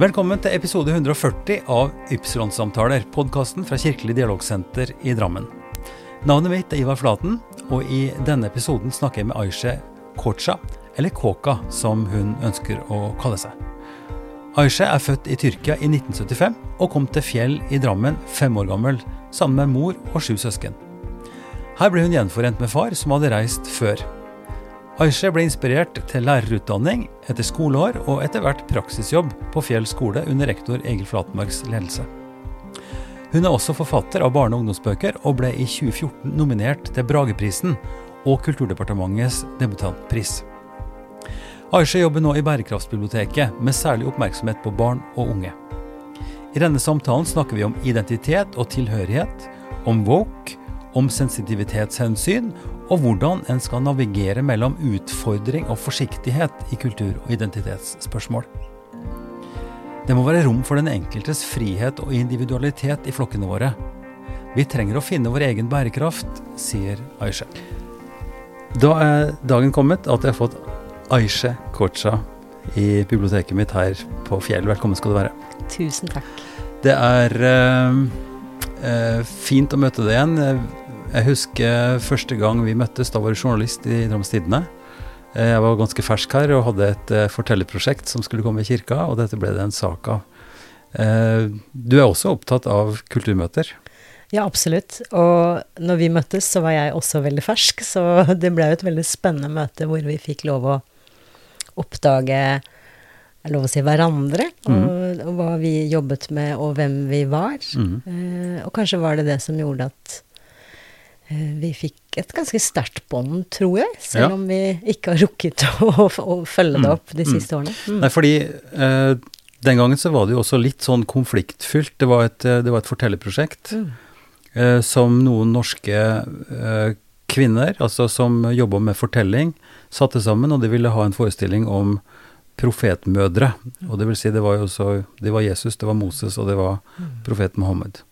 Velkommen til episode 140 av Ypsilon-samtaler, podkasten fra Kirkelig dialogsenter i Drammen. Navnet mitt er Ivar Flaten, og i denne episoden snakker jeg med Aishe Kocha, eller Kåka som hun ønsker å kalle seg. Aishe er født i Tyrkia i 1975 og kom til Fjell i Drammen fem år gammel, sammen med mor og sju søsken. Her ble hun gjenforent med far, som hadde reist før. Aishe ble inspirert til lærerutdanning etter skoleår og etter hvert praksisjobb på Fjell skole under rektor Egil Flatmarks ledelse. Hun er også forfatter av barne- og ungdomsbøker, og ble i 2014 nominert til Brageprisen og Kulturdepartementets debutantpris. Aisha jobber nå i Bærekraftsbiblioteket, med særlig oppmerksomhet på barn og unge. I denne samtalen snakker vi om identitet og tilhørighet, om woke, om sensitivitetshensyn og hvordan en skal navigere mellom utfordring og forsiktighet i kultur- og identitetsspørsmål. Det må være rom for den enkeltes frihet og individualitet i flokkene våre. Vi trenger å finne vår egen bærekraft, sier Aisha. Da er dagen kommet at jeg har fått Aisha Kocha i biblioteket mitt her på Fjell. Velkommen skal du være. Tusen takk. Det er eh, eh, fint å møte deg igjen. Jeg husker første gang vi møttes, da var du journalist i Drammens Tidende. Eh, Jeg var ganske fersk her og hadde et eh, fortellerprosjekt som skulle komme i kirka, og dette ble det en sak av. Eh, Du er også opptatt av kulturmøter. Ja, absolutt. Og når vi møttes, så var jeg også veldig fersk, så det ble jo et veldig spennende møte hvor vi fikk lov å oppdage er lov å si hverandre, og, og hva vi jobbet med, og hvem vi var. Mm. Eh, og kanskje var det det som gjorde at vi fikk et ganske sterkt bånd, tror jeg, selv Ja. om vi ikke har rukket å, å følge det Mm, opp de mm. siste årene. Mm. Nei, fordi eh, den gangen så var det jo også litt sånn konfliktfylt. Det var et, eh, det var et fortellerprosjekt Mm. eh, som noen norske eh, kvinner, altså som jobba med fortelling, satte sammen, og de ville ha en forestilling om profetmødre. Og det vil si, det var jo også Det var Jesus, det var Moses, og det var profet Mohammed.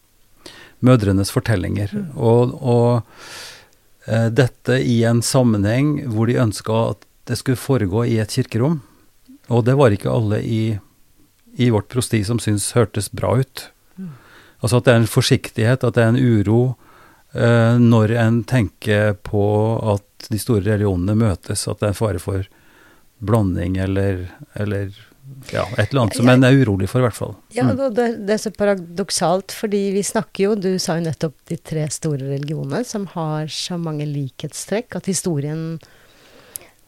Mødrenes fortellinger. Og, og eh, dette i en sammenheng hvor de ønska at det skulle foregå i et kirkerom. Og det var ikke alle i, i vårt prosti som syntes hørtes bra ut. Altså at det er en forsiktighet, at det er en uro eh, når en tenker på at de store religionene møtes, at det er en fare for blanding eller, eller ja, et eller annet som en er urolig for, i hvert fall. Ja, Mm. det, det er så paradoksalt, fordi vi snakker jo Du sa jo nettopp de tre store religionene som har så mange likhetstrekk, at historien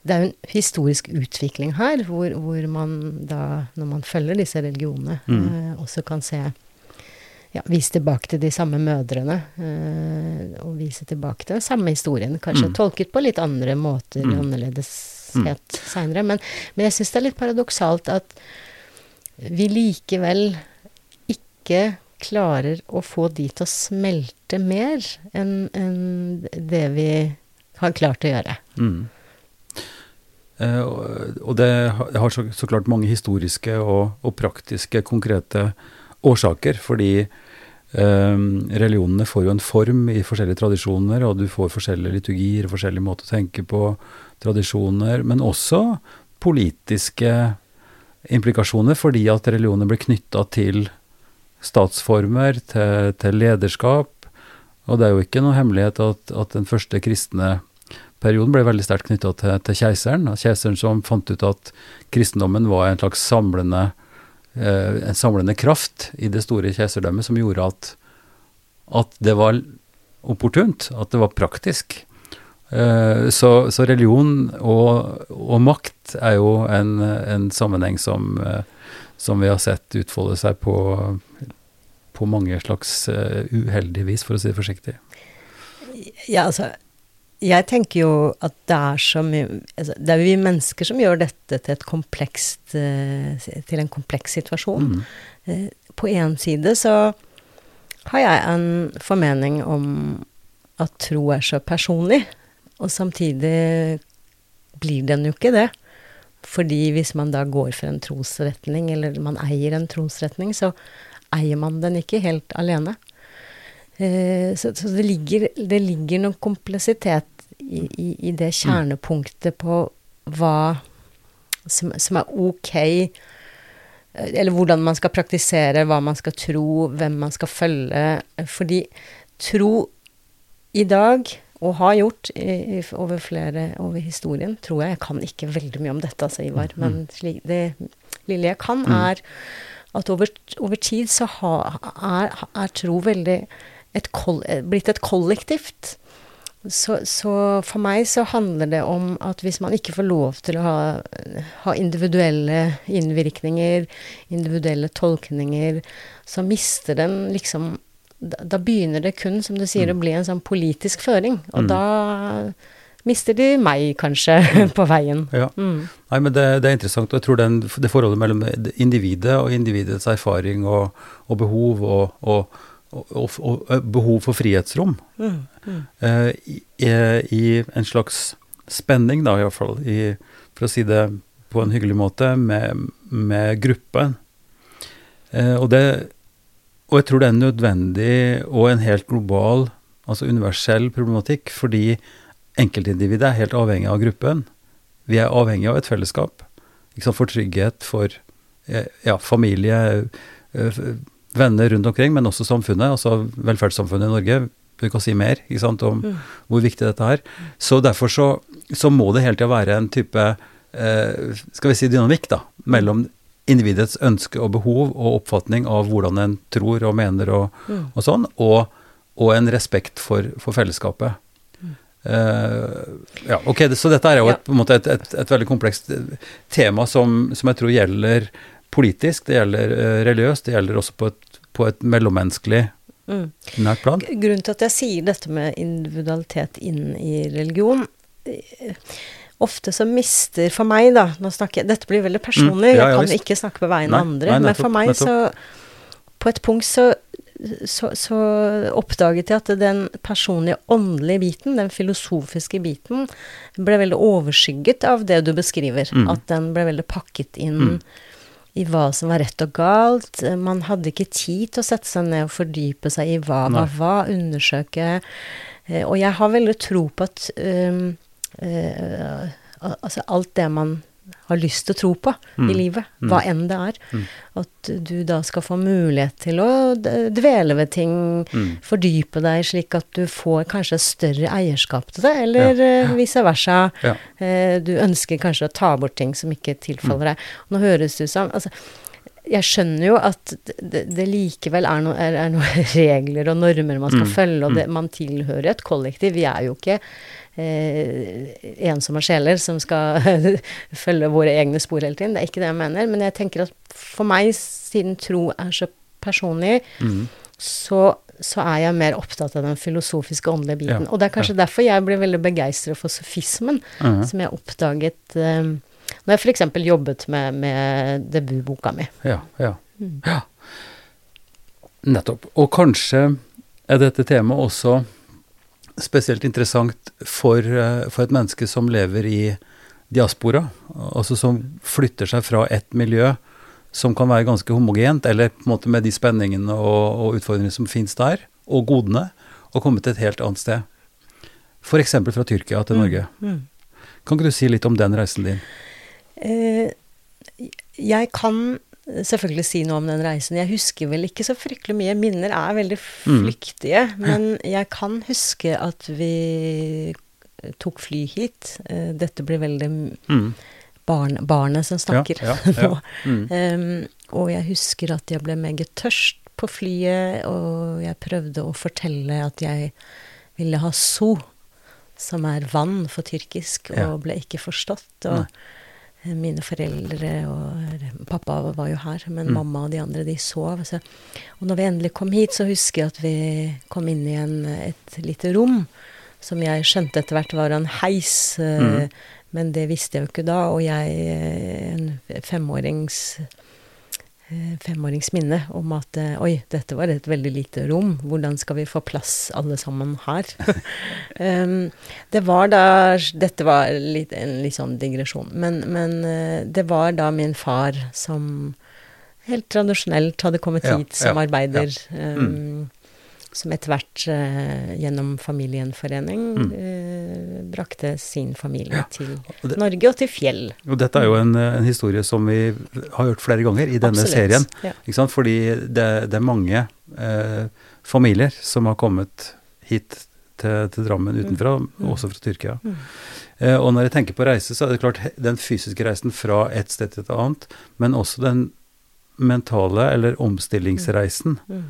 Det er jo en historisk utvikling her, hvor, hvor man da, når man følger disse religionene, Mm. eh, også kan se ja, Vise tilbake til de samme mødrene, eh, og vise tilbake til den samme historien. Kanskje Mm. tolket på litt andre måter, Mm. seinere. Men, men jeg syns det er litt paradoksalt at vi likevel ikke klarer å få de til å smelte mer enn en det vi har klart å gjøre. Mm. Eh, og det har så, så klart mange historiske og, og praktiske, konkrete årsaker, fordi eh, religionene får jo en form i forskjellige tradisjoner, og du får forskjellige liturgier, forskjellige måter å tenke på, tradisjoner, men også politiske implikasjoner, fordi at religioner blir knytta til statsformer, til, til lederskap, og det er jo ikke noe hemmelighet at, at den første kristne perioden ble veldig sterkt knytta til, til keiseren. Keiseren som fant ut at kristendommen var en slags samlende, eh, en samlende kraft i det store keiserdømmet, som gjorde at, at det var opportunt, at det var praktisk. Eh, så, så religion og, og makt er jo en, en sammenheng som, eh, som vi har sett utfolde seg på, på mange slags eh, uheldige vis, for å si det forsiktig. Ja, altså Jeg tenker jo at det er så mye altså, Det er vi mennesker som gjør dette til et komplekst Til en kompleks situasjon. Mm. På én side så har jeg en formening om at tro er så personlig, og samtidig blir den jo ikke det. Fordi hvis man da går for en trosretning, eller man eier en trosretning, så eier man den ikke helt alene. Eh, så så det, ligger, det ligger noen kompleksitet i, i, i det kjernepunktet på hva som, som er ok Eller hvordan man skal praktisere, hva man skal tro, hvem man skal følge. Fordi tro i dag, og har gjort i, i, over flere over historien, tror jeg Jeg kan ikke veldig mye om dette, altså, Ivar, Mm. men slik, det lille jeg kan, er at over, over tid så ha, er, er tro veldig et koll, blitt et kollektivt. Så, så for meg så handler det om at hvis man ikke får lov til å ha, ha individuelle innvirkninger, individuelle tolkninger, så mister den liksom Da, da begynner det kun, som du sier, å bli en sånn politisk føring. Og Mm. da mister de meg, kanskje, på veien. Ja. Mm. Nei, men det, det er interessant, og jeg tror den, det forholdet mellom individet og individets erfaring og, og behov og, og, og, og, behov for frihetsrom Mm. Mm. Uh, i, i en slags spenning, da iallfall, for å si det på en hyggelig måte, med, med gruppen. Uh, og, det, og jeg tror det er nødvendig og en helt global, altså universell problematikk, fordi enkeltindividet er helt avhengig av gruppen. Vi er avhengig av et fellesskap. liksom for trygghet, for eh, ja, familie, eh, venner rundt omkring, men også samfunnet, altså velferdssamfunnet i Norge. Vi kan si mer sant, om Mm. hvor viktig dette er. Så derfor så, så må det hele tida være en type eh, skal vi si dynamikk da, mellom individets ønske og behov og oppfatning av hvordan en tror og mener og, Mm. og sånn, og, og en respekt for, for fellesskapet. Uh, ja, ok, Så dette er jo et, måte et, et, et veldig komplekst eh, tema som, som jeg tror gjelder politisk, det gjelder uh, religiøst, det gjelder også på et, på et mellommenneskelig Mm. nært plan. Grunnen til at jeg sier dette med individualitet inn i religion Ofte så mister For meg, da nå snakker jeg, Dette blir veldig personlig, Mm, ja, ja, jeg kan visst. ikke snakke på vegne av andre. nei, men for meg så På et punkt så, så, så oppdaget jeg at den personlige åndelige biten, den filosofiske biten, ble veldig overskygget av det du beskriver. Mm. At den ble veldig pakket inn Mm. i hva som var rett og galt. Man hadde ikke tid til å sette seg ned og fordype seg i hva var hva, undersøke. Eh, Og jeg har veldig tro på at um, eh, altså alt det man har lyst til å tro på Mm. i livet, Mm. hva enn det er, Mm. at du da skal få mulighet til å dvele ved ting, Mm. fordype deg slik at du får kanskje større eierskap til det, eller eh, vice versa. Ja. Eh, Du ønsker kanskje å ta bort ting som ikke tilfaller deg. Nå høres det ut som altså, Jeg skjønner jo at det, det likevel er, no, er, er noen regler og normer man skal Mm, følge, og mm. det, man tilhører et kollektiv. Vi er jo ikke ensomme sjeler som skal følge våre egne spor hele tiden. Det er ikke det jeg mener. Men jeg tenker at for meg, siden tro er så personlig, Mm. så, så er jeg mer opptatt av den filosofiske, åndelige biten. Ja, og det er kanskje derfor jeg ble veldig begeistret for sofismen, Mhm. som jeg oppdaget um, når jeg f.eks. jobbet med, med debutboka mi. Ja, ja. Mm. ja. Nettopp. Og kanskje er dette temaet også spesielt interessant for, eh, for et menneske som lever i diaspora, altså som flytter seg fra et miljø som kan være ganske homogent, eller på en måte med de spenningene og, og utfordringene som finnes der, og godene, og komme til et helt annet sted. F.eks. fra Tyrkia til Norge. Mm. Kan ikke du si litt om den reisen din? Eh, jeg kan selvfølgelig si noe om den reisen. Jeg husker vel ikke så fryktelig mye. Minner er veldig Mm. flyktige. Men jeg kan huske at vi tok fly hit. Eh, dette blir veldig Mm. barn, barnet som snakker Ja, ja, ja. Mm. Um, og jeg husker at jeg ble meget tørst på flyet, og jeg prøvde å fortelle at jeg ville ha so, som er vann for tyrkisk, og ble ikke forstått. Og eh, mine foreldre og pappa var jo her, men Mm. mamma og de andre, de sov. Så. Og når vi endelig kom hit, så husker jeg at vi kom inn i en, et lite rom, som jeg skjønte etter hvert var en heis. eh, Mm. Men det visste jeg jo ikke da, og jeg eh, en femårings eh, femårings minne om at eh, oi, dette var et veldig lite rom, hvordan skal vi få plass alle sammen her? um, det var da Dette var litt, en litt sånn digresjon, men, men eh, det var da min far som helt tradisjonelt hadde kommet Ja, hit som ja, arbeider. ja. Um, som etter hvert eh, gjennom familiegjenforening Mm. eh, brakte sin familie Ja, til og det- Norge og til fjell. Og dette er jo en, en historie som vi har hørt flere ganger i denne Absolutt, serien. Ja. Ikke sant? Fordi det, det er mange eh, familier som har kommet hit til, til Drammen utenfra, Mm. også fra Tyrkia. Mm. Eh, og når jeg tenker på reise, så er det klart den fysiske reisen fra et sted til et annet, men også den mentale, eller omstillingsreisen. Mm.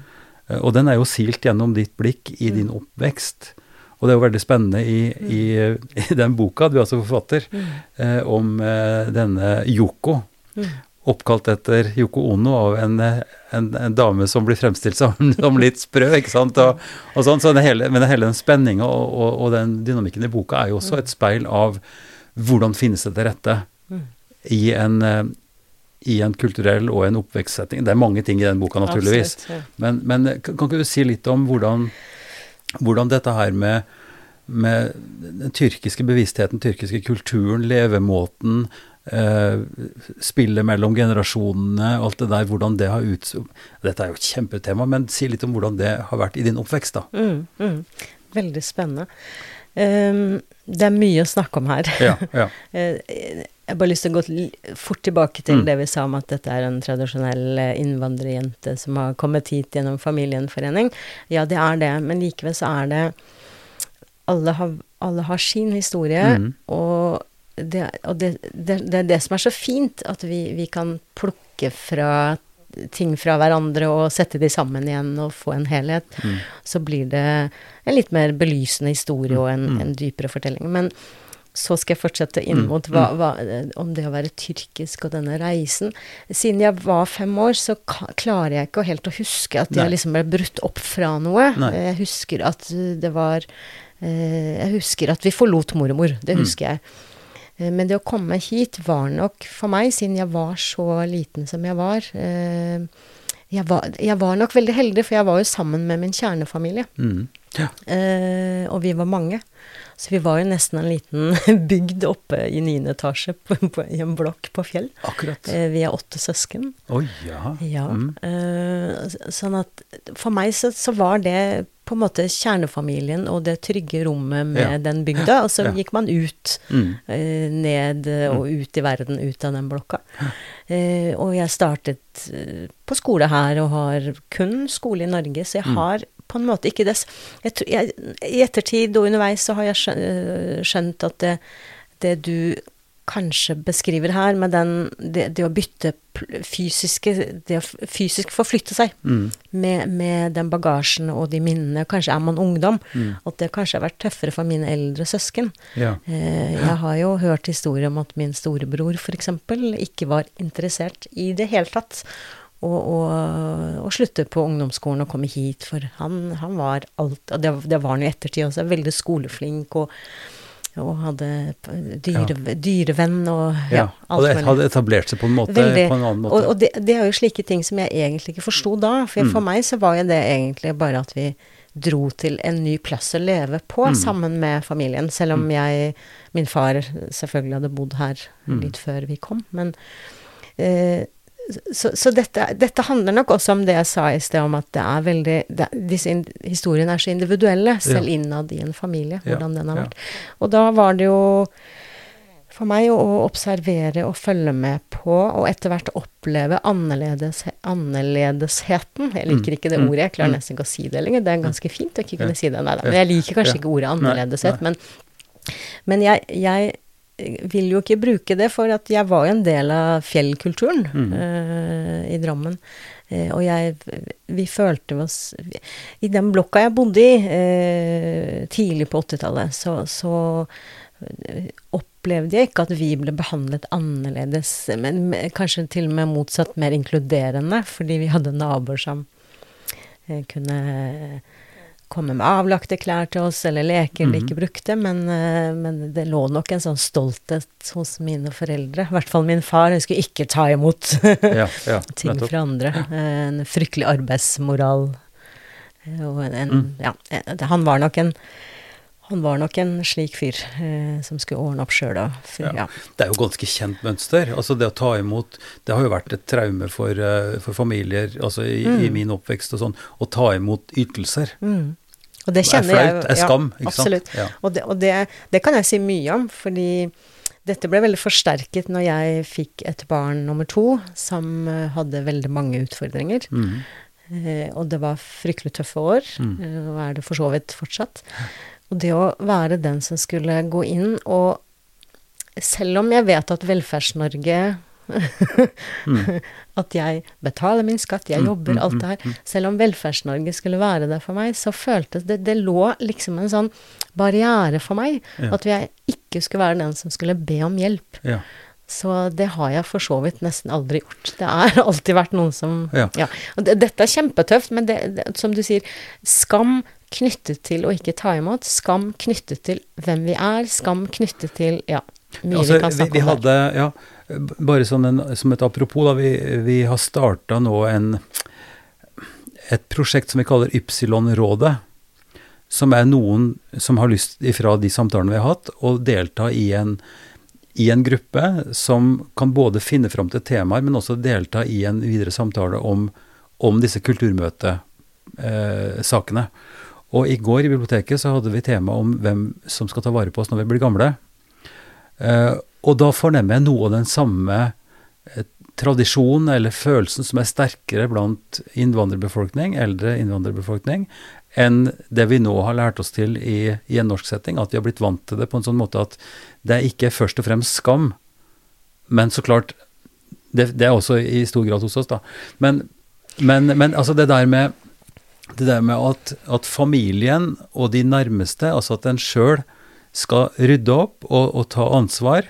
Eh, og den er jo silt gjennom ditt blikk i din oppvekst. Og det er jo veldig spennende i, i, i den boka, du altså forfatter, Mm. eh, om eh, denne Yoko, Mm. oppkalt etter Yoko Ono av en, eh, en, en dame som blir fremstilt som, som litt sprø, ikke sant? Og, og sånn, så hele, men hele den spenninga og, og, og den dynamikken i boka er jo også et speil av hvordan finnes det til rette Mm. i en, eh, i en kulturell og en oppvekstsetting. Det er mange ting i den boka, naturligvis. Absolutt, ja. Men, men kan, kan ikke du si litt om hvordan, hvordan dette her med, med den tyrkiske bevisstheten, den tyrkiske kulturen, levemåten, eh, spillet mellom generasjonene, alt det der, hvordan det har ut... Dette er jo et kjempetema, men si litt om hvordan det har vært i din oppvekst, da. Mm, mm. Veldig spennende. Um, det er mye å snakke om her. Ja, ja. Jeg har bare lyst til å gå fort tilbake til Mm. det vi sa om at dette er en tradisjonell eh, innvandrerjente som har kommet hit gjennom familiegjenforening. Ja, det er det, men likevel så er det Alle har, alle har sin historie, Mm. og, det, og det, det, det er det som er så fint, at vi, vi kan plukke fra ting fra hverandre og sette de sammen igjen og få en helhet. Mm. Så blir det en litt mer belysende historie og en, Mm. en dypere fortelling. Men så skal jeg fortsette inn Mm, mot hva, hva, om det å være tyrkisk og denne reisen. Siden jeg var fem år, så klarer jeg ikke helt å huske at Nei. jeg liksom ble brutt opp fra noe. Nei. Jeg husker at det var eh, Jeg husker at vi forlot mormor. Det Mm. husker jeg. Eh, Men det å komme hit var nok for meg, siden jeg var så liten som jeg var eh, jeg var, jeg var nok veldig heldig, for jeg var jo sammen med min kjernefamilie. Mm. Ja. Eh, og vi var mange. Så vi var jo nesten en liten bygd oppe i niende etasje på, på, i en blokk på Fjell. Akkurat. Eh, vi er åtte søsken. Oi, ja. Ja. Mm. eh, sånn at for meg så, så var det på en måte kjernefamilien og det trygge rommet med Ja. den bygda. Og så Ja. gikk man ut Mm. eh, ned og ut i verden, ut av den blokka. Eh, og jeg startet på skole her og har kun skole i Norge, så jeg Mm. har på en måte ikke dess. I ettertid og underveis så har jeg skjønt, eh, at det, det du kanskje beskriver her, med den, det, det å bytte fysiske Det å fysisk forflytte seg Mm. med, med den bagasjen og de minnene, kanskje er man ungdom, Mm. at det kanskje har vært tøffere for mine eldre søsken. Ja. Eh, Jeg har jo hørt historier om at min storebror f.eks. ikke var interessert i det hele tatt å, og, og, slutte på ungdomsskolen og komme hit, for han, han var alt Og det, det var han i ettertid også, veldig skoleflink og, og hadde dyre, dyre, dyrevenn og ja, ja. Og alt det mulig. hadde etablert seg på en måte Veldig. på en annen måte. Og, og det, det er jo slike ting som jeg egentlig ikke forsto da. For Mm. for meg så var jo det egentlig bare at vi dro til en ny plass å leve på Mm. sammen med familien. Selv om jeg Min far selvfølgelig hadde bodd her Mm. litt før vi kom. Men eh, så, så dette, dette handler nok også om det jeg sa i sted, om at det er veldig det, Disse in, historiene er så individuelle, selv Ja. innad i en familie, Ja, hvordan den har ja. vært. Og da var det jo for meg å observere og følge med på, og etter hvert oppleve annerledes, annerledesheten. Jeg liker Mm, ikke det mm, ordet, jeg klarer mm. nesten ikke å si det lenger. Det er ganske fint å ikke kunne si det. Nei da. Men jeg liker kanskje ikke ordet annerledeshet. Men, men jeg, jeg vil jo ikke bruke det, for at jeg var jo en del av fjellkulturen Mm. uh, i Drammen. Uh, og jeg Vi følte oss I den blokka jeg bodde i uh, tidlig på 80-tallet, så, så opplevde jeg ikke at vi ble behandlet annerledes, men kanskje til og med motsatt, mer inkluderende, fordi vi hadde naboer som kunne komme med avlagte klær til oss, eller leker de Mhm. ikke brukte, men, eh, men det lå nok en sånn stolthet hos mine foreldre, i hvert fall min far, skulle ikke ta imot ja, ja, ting nettopp. fra andre. En fryktelig arbeidsmoral. eh, Og en, en Mm. Ja, eh, han var nok en Han var nok en slik fyr eh, som skulle ordne opp sjøl Ja. ja. Det er jo ganske kjent mønster. Altså det å ta imot Det har jo vært et traume for, eh, for familier, altså i, i Mm. min oppvekst og sånn, å ta imot ytelser. Mm. Og det Er kjenner jeg flaut, er skam, ikke sant? Absolutt. Ja. Og, det, og det, det kan jeg si mye om, fordi dette ble veldig forsterket når jeg fikk et barn nummer to som eh, hadde veldig mange utfordringer. Mm. Eh, og det var fryktelig tøffe år, Mm. eh, og er det for så vidt fortsatt. Og det å være den som skulle gå inn og Selv om jeg vet at Velferds-Norge Mm. At jeg betaler min skatt, jeg Mm, jobber, mm, alt det her. Selv om Velferds-Norge skulle være der for meg, så føltes det Det lå liksom en sånn barriere for meg. Ja. At jeg ikke skulle være den som skulle be om hjelp. Ja. Så det har jeg for så vidt nesten aldri gjort. Det har alltid vært noen som Ja. Og det, dette er kjempetøft, men det, det, som du sier, skam knyttet til å ikke ta imot, skam knyttet til hvem vi er, skam knyttet til ja, mye Altså, vi kan snakke vi om der. hadde, ja, bare sånn en, som et apropos, da, vi, vi har starta nå en, et prosjekt som vi kaller Ypsilon-rådet. Som er noen som har lyst, ifra de samtalene vi har hatt, å delta i en, i en gruppe som kan både finne fram til temaer, men også delta i en videre samtale om, om disse kulturmøtesakene. Og i går i biblioteket så hadde vi tema om hvem som skal ta vare på oss når vi blir gamle. Eh, og da fornemmer jeg noe av den samme eh, tradisjonen eller følelsen som er sterkere blant innvandrerbefolkning, eldre innvandrerbefolkning, enn det vi nå har lært oss til i, i en norsk setting. At vi har blitt vant til det på en sånn måte at det er ikke først og fremst skam, men så klart Det, det er også i stor grad hos oss, da. Men, men, men altså det der med det der med at, at familien og de nærmeste, altså at en sjøl skal rydde opp og, og ta ansvar,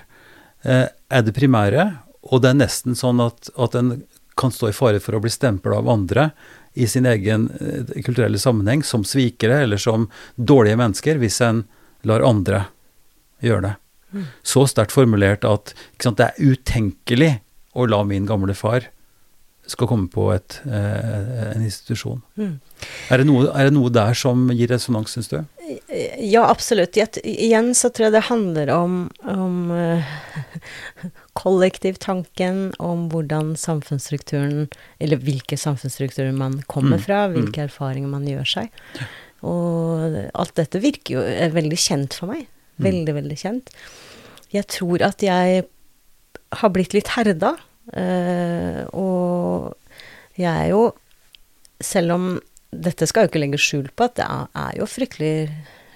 eh, er det primære. Og det er nesten sånn at, at en kan stå i fare for å bli stempla av andre i sin egen eh, kulturelle sammenheng som svikere eller som dårlige mennesker, hvis en lar andre gjøre det. Så sterkt formulert at sant, det er utenkelig å la min gamle far skal komme på et, eh, en institusjon. Mm. Er det, noe, er det noe der som gir resonans, syns du? Ja, absolutt. Igjen så tror jeg det handler om, om eh, kollektivtanken, om hvordan samfunnsstrukturen Eller hvilke samfunnsstrukturer man kommer Mm, fra, mm. hvilke erfaringer man gjør seg. Og alt dette virker jo er veldig kjent for meg. Mm. Veldig, veldig kjent. Jeg tror at jeg har blitt litt herda. eh, og jeg er jo Selv om dette skal jo ikke legge skjul på at det er, jo fryktelig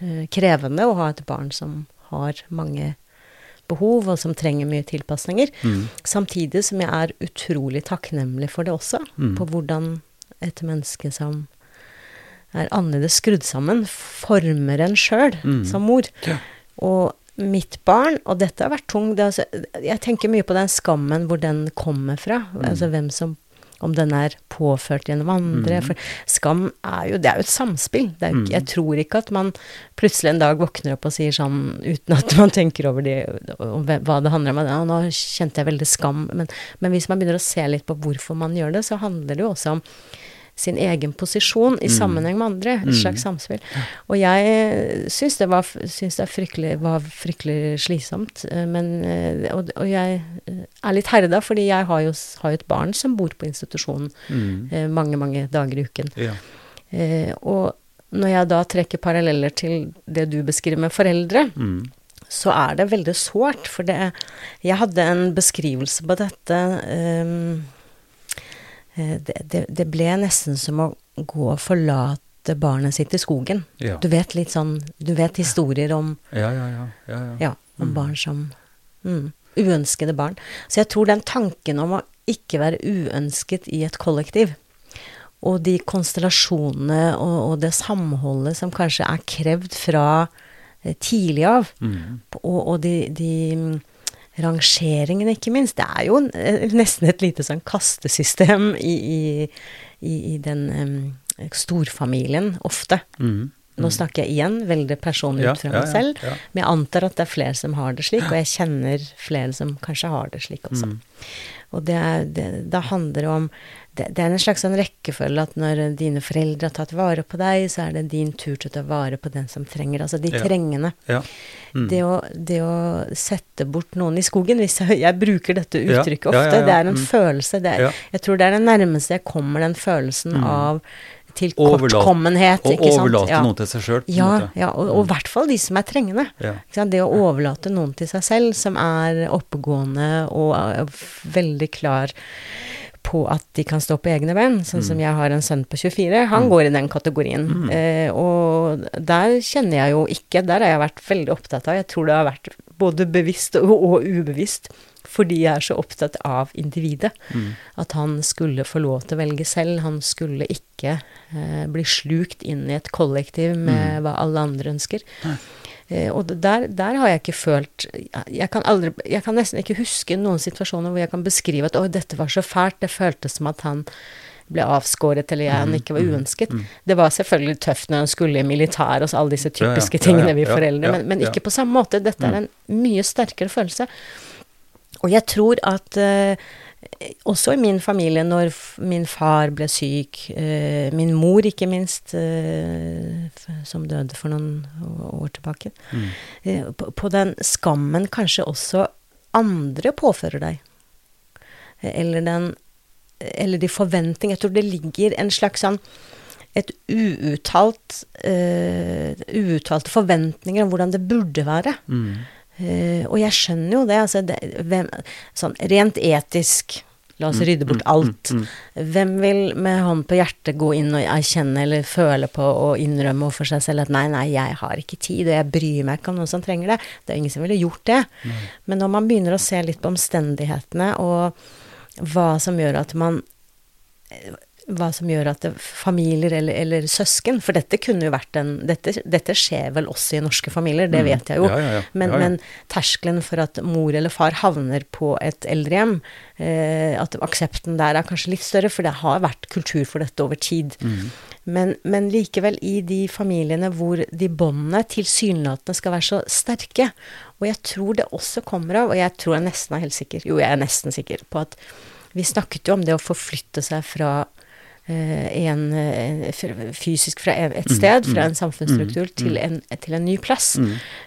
eh, krevende å ha et barn som har mange behov, og som trenger mye tilpasninger. Mm. Samtidig som jeg er utrolig takknemlig for det også. Mm. På hvordan et menneske som er annerledes skrudd sammen, former en sjøl Mm. som mor. Ja. Og mitt barn, og dette har vært tungt altså, Jeg tenker mye på den skammen, hvor den kommer fra. Mm. Altså hvem som Om den er påført gjennom andre. Mm. For skam er jo Det er jo et samspill. Det jo ikke- Jeg tror ikke at man plutselig en dag våkner opp og sier sånn, uten at man tenker over det, om hva det handler om. Ja, nå kjente jeg veldig skam. Men, men hvis man begynner å se litt på hvorfor man gjør det, så handler det jo også om sin egen posisjon i Mm. sammenheng med andre. Et Mm. slags samspill. Og jeg syns det, var, syns det fryktelig, var fryktelig slitsomt. eh, Men, eh, og, og jeg eh, er litt herda, fordi jeg har jo, har et barn som bor på institusjonen Mm. eh, mange, mange dager i uken. Ja. Eh, Og når jeg da trekker paralleller til det du beskriver med foreldre, Mm. så er det veldig sårt. For det Jeg hadde en beskrivelse på dette eh, det, det, det ble nesten som å gå og forlate barnet sitt i skogen. Ja. Du vet litt sånn Du vet historier om, Ja, ja, ja. ja, ja. ja, om Mm. barn som mm, Uønskede barn. Så jeg tror den tanken om å ikke være uønsket i et kollektiv, og de konstellasjonene og, og det samholdet som kanskje er krevd fra eh, tidlig av, Mm. og, og de, de rangeringene, ikke minst. Det er jo eh, nesten et lite sånn kastesystem i, i, i den um, storfamilien, ofte. Mm. Nå snakker jeg igjen veldig personlig ut fra meg selv, men jeg antar at det er flere som har det slik, og jeg kjenner flere som kanskje har det slik også. Mm. Og det, er, det, da handler det om det, det er en slags sånn rekkefølge at når dine foreldre har tatt vare på deg, så er det din tur til å ta vare på den som trenger. Altså de Ja. trengende. Ja. Mm. Det, å, det å sette bort noen i skogen hvis Jeg, jeg bruker dette uttrykket ja, ofte. Det er en Mm. følelse. Det er. Jeg tror det er det nærmeste jeg kommer den følelsen Mm. av tilkortkommenhet. Og overlate Ja. noe til seg sjøl. Ja, ja, og og i hvert fall de som er trengende. Det å overlate noen til seg selv, som er oppegående og er veldig klar på at de kan stå på egne ben. Sånn som jeg har en sønn på 24, han går i den kategorien. Eh, og der kjenner jeg jo ikke Der har jeg vært veldig opptatt av Jeg tror det har vært både bevisst og, ubevisst. Fordi jeg er så opptatt av individet. At han skulle få lov til å velge selv. Han skulle ikke eh, bli slukt inn i et kollektiv med hva alle andre ønsker. Eh, og der, der har jeg ikke følt jeg kan, aldri, jeg kan nesten ikke huske noen situasjoner hvor jeg kan beskrive at 'å, dette var så fælt'. Det føltes som at han ble avskåret, eller jeg, han ikke var uønsket. Det var selvfølgelig tøft når han skulle i militær og så alle disse typiske tingene vi foreldre, men, men ikke på samme måte. Dette er en mye sterkere følelse. Og jeg tror at eh, også i min familie, når min far ble syk, eh, min mor ikke minst, eh, som døde for noen år tilbake, Mm. eh, på, på den skammen kanskje også andre påfører deg. Eller den Eller de forventningene. Jeg tror det ligger en slags sånn et uuttalt uh, Uuttalte forventninger om hvordan det burde være. Mm. Uh, og jeg skjønner jo det, altså det, hvem, sånn rent etisk La oss rydde bort alt. mm, Hvem vil med hånd på hjertet gå inn og erkjenne eller føle på og innrømme for seg selv at nei, nei, jeg har ikke tid, og jeg bryr meg ikke om noen som trenger det. Det er ingen som ville gjort det. Men når man begynner å se litt på omstendighetene og hva som gjør at man hva som gjør at familier eller, eller søsken For dette kunne jo vært en dette, dette skjer vel også i norske familier, det Mm. vet jeg jo. Ja, ja, ja. Men, men terskelen for at mor eller far havner på et eldrehjem, eh, at aksepten der er kanskje litt større, for det har vært kultur for dette over tid. Mm. Men, men likevel, i de familiene hvor de båndene tilsynelatende skal være så sterke, og jeg tror det også kommer av, og jeg tror jeg nesten er helt sikker, jo, jeg er nesten sikker på at vi snakket jo om det å forflytte seg fra eh, en, eh, fysisk fra et sted, fra en samfunnsstruktur, til, en, til en ny plass.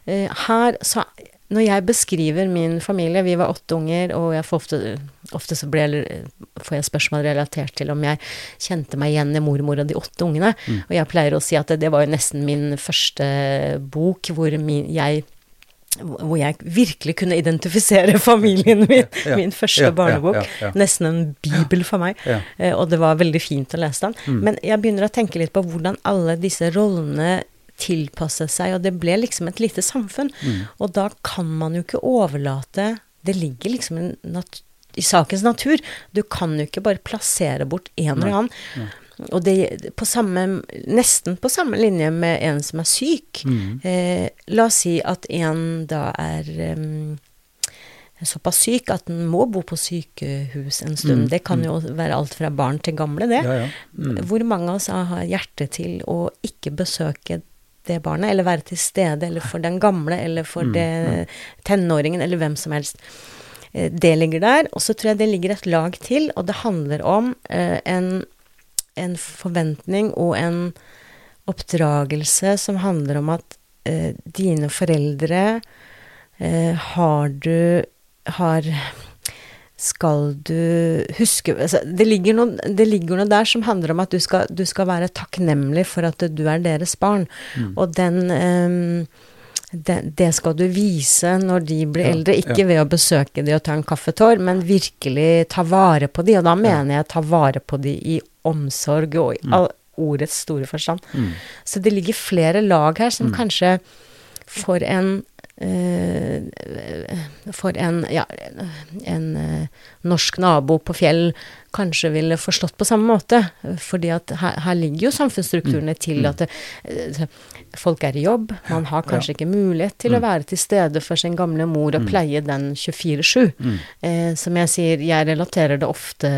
Eh, her, så når jeg beskriver min familie, vi var åtte unger, og jeg får ofte, ofte så ble, får jeg spørsmål relatert til om jeg kjente meg igjen i mormor og de åtte ungene. Og jeg pleier å si at det, det var jo nesten min første bok hvor min, jeg hvor jeg virkelig kunne identifisere familien min. Ja, Min første ja, ja, barnebok. ja, ja. Nesten en bibel for meg. Ja. Eh, og det var veldig fint å lese den. Mm. Men jeg begynner å tenke litt på hvordan alle disse rollene tilpasset seg, og det ble liksom et lite samfunn. Mm. Og da kan man jo ikke overlate Det ligger liksom i sakens natur. Du kan jo ikke bare plassere bort en eller annen. Og det på samme, nesten på samme linje med en som er syk. Mm. Eh, la oss si at en da er um, såpass syk at den må bo på sykehus en stund. Mm, Det kan jo være alt fra barn til gamle, det. Ja, ja. Mm. Hvor mange av oss har hjerte til å ikke besøke det barnet, eller være til stede, eller for den gamle, eller for Mm, det tenåringen, eller hvem som helst. Eh, Det ligger der. Og så tror jeg det ligger et lag til, og det handler om eh, en, en forventning og en oppdragelse som handler om at eh, dine foreldre eh, har du har skal du huske altså, det, ligger noe, det ligger noe der som handler om at du skal, du skal være takknemlig for at du er deres barn. Og den, ehm, det, det skal du vise når de blir Ja, eldre. Ikke ja. ved å besøke de og ta en kaffetår, men virkelig ta vare på de. Og da mener jeg ta vare på de i omsorg og i all, ordets store forstand. Mm. Så det ligger flere lag her som kanskje for en eh, For en, ja, en eh, norsk nabo på Fjell kanskje ville forstått på samme måte. Fordi at her, her ligger jo samfunnsstrukturene til at det, eh, folk er i jobb. Man har kanskje ikke mulighet til å være til stede for sin gamle mor og pleie den 24-7. Eh, som jeg sier, jeg relaterer det ofte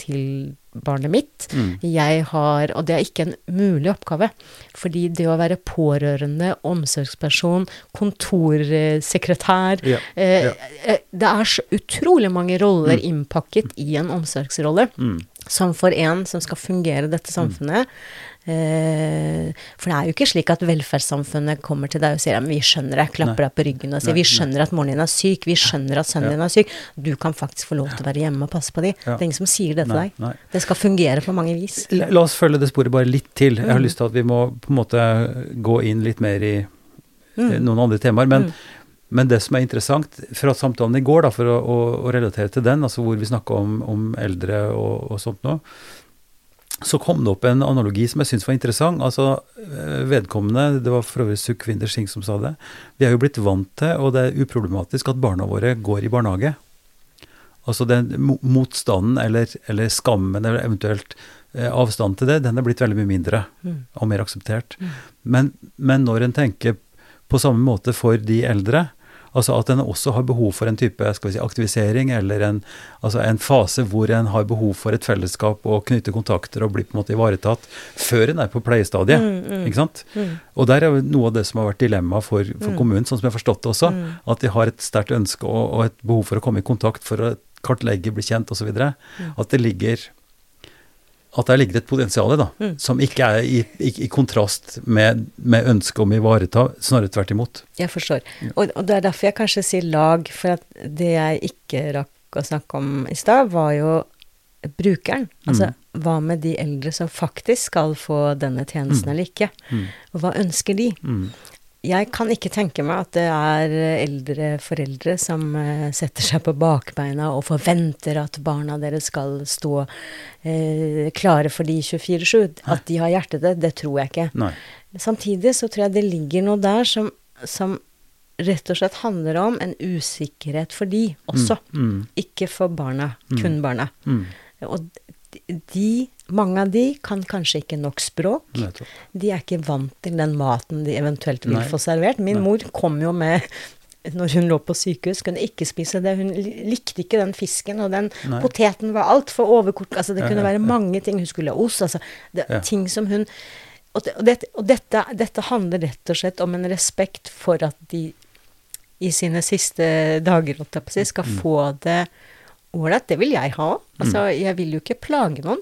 til barnet mitt. Mm. Jeg har Og det er ikke en mulig oppgave. Fordi det å være pårørende, omsorgsperson, kontorsekretær Ja, eh, ja. eh, Det er så utrolig mange roller innpakket i en omsorgsrolle. Mm. Som for en som skal fungere i dette samfunnet. Eh, for det er jo ikke slik at velferdssamfunnet kommer til deg og sier ja, men vi skjønner deg, klapper deg på ryggen og sier vi skjønner at moren din er syk, vi skjønner at sønnen din er syk, du kan faktisk få lov til å være hjemme og passe på. Ja. Det er ingen som sier det til deg. Det skal fungere på mange vis. La, la oss følge det sporet bare litt til. Jeg har Mm. lyst til at vi må på en måte gå inn litt mer i eh, Mm. noen andre temaer. Men, Mm. men det som er interessant fra samtalen i går, da, for å, å, å relatere til den, altså hvor vi snakka om, om eldre og, og sånt noe, så kom det opp en analogi som jeg syntes var interessant. Altså eh, vedkommende, det var for øvrig Sukhvinder Singh som sa det, vi er jo blitt vant til, og det er uproblematisk, at barna våre går i barnehage. Altså den motstanden eller, eller skammen eller eventuelt eh, avstand til det, den er blitt veldig mye mindre Mm. og mer akseptert. Mm. Men, men når en tenker på samme måte for de eldre, altså at en også har behov for en type si, aktivisering, eller en, altså en fase hvor en har behov for et fellesskap og knytte kontakter og bli på en måte ivaretatt før en er på pleiestadiet. Mm, mm. ikke sant? Mm. Og der er jo noe av det som har vært dilemma for, for Mm. kommunen, sånn som jeg har forstått det også. Mm. At de har et sterkt ønske og, og et behov for å komme i kontakt for å kartlegge, bli kjent osv. Mm. At det ligger at der ligger et potensial da, Mm. som ikke er i, i, i kontrast med, med ønsket om å ivareta, snarere tvert imot. Jeg forstår. Og, og det er derfor jeg kanskje sier lag, for at det jeg ikke rakk å snakke om i stad, var jo brukeren. Altså hva med de eldre som faktisk skal få denne tjenesten Mm. eller ikke? Mm. Og hva ønsker de? Mm. Jeg kan ikke tenke meg at det er eldre foreldre som eh, setter seg på bakbeina og forventer at barna deres skal stå eh, klare for de 24-7. At de har hjertet det, det tror jeg ikke. Nei. Samtidig så tror jeg det ligger noe der som, som rett og slett handler om en usikkerhet for de også. Mm. Ikke for barna, Mm. kun barna. Mm. Og de, mange av de kan kanskje ikke nok språk. Nettopp. De er ikke vant til den maten de eventuelt vil Nei. få servert. Min Nei. mor kom jo med når hun lå på sykehus, kunne ikke spise det. Hun likte ikke den fisken, og den Nei. poteten var altfor overkort. Altså, det Ja, kunne ja, være ja. mange ting. Hun skulle ha ost. Altså, det, ting som hun Og, det, og, det, og dette, dette handler rett og slett om en respekt for at de i sine siste dager, holdt jeg på å si, skal Mm. få det ålreit. Det vil jeg ha. Altså, jeg vil jo ikke plage noen.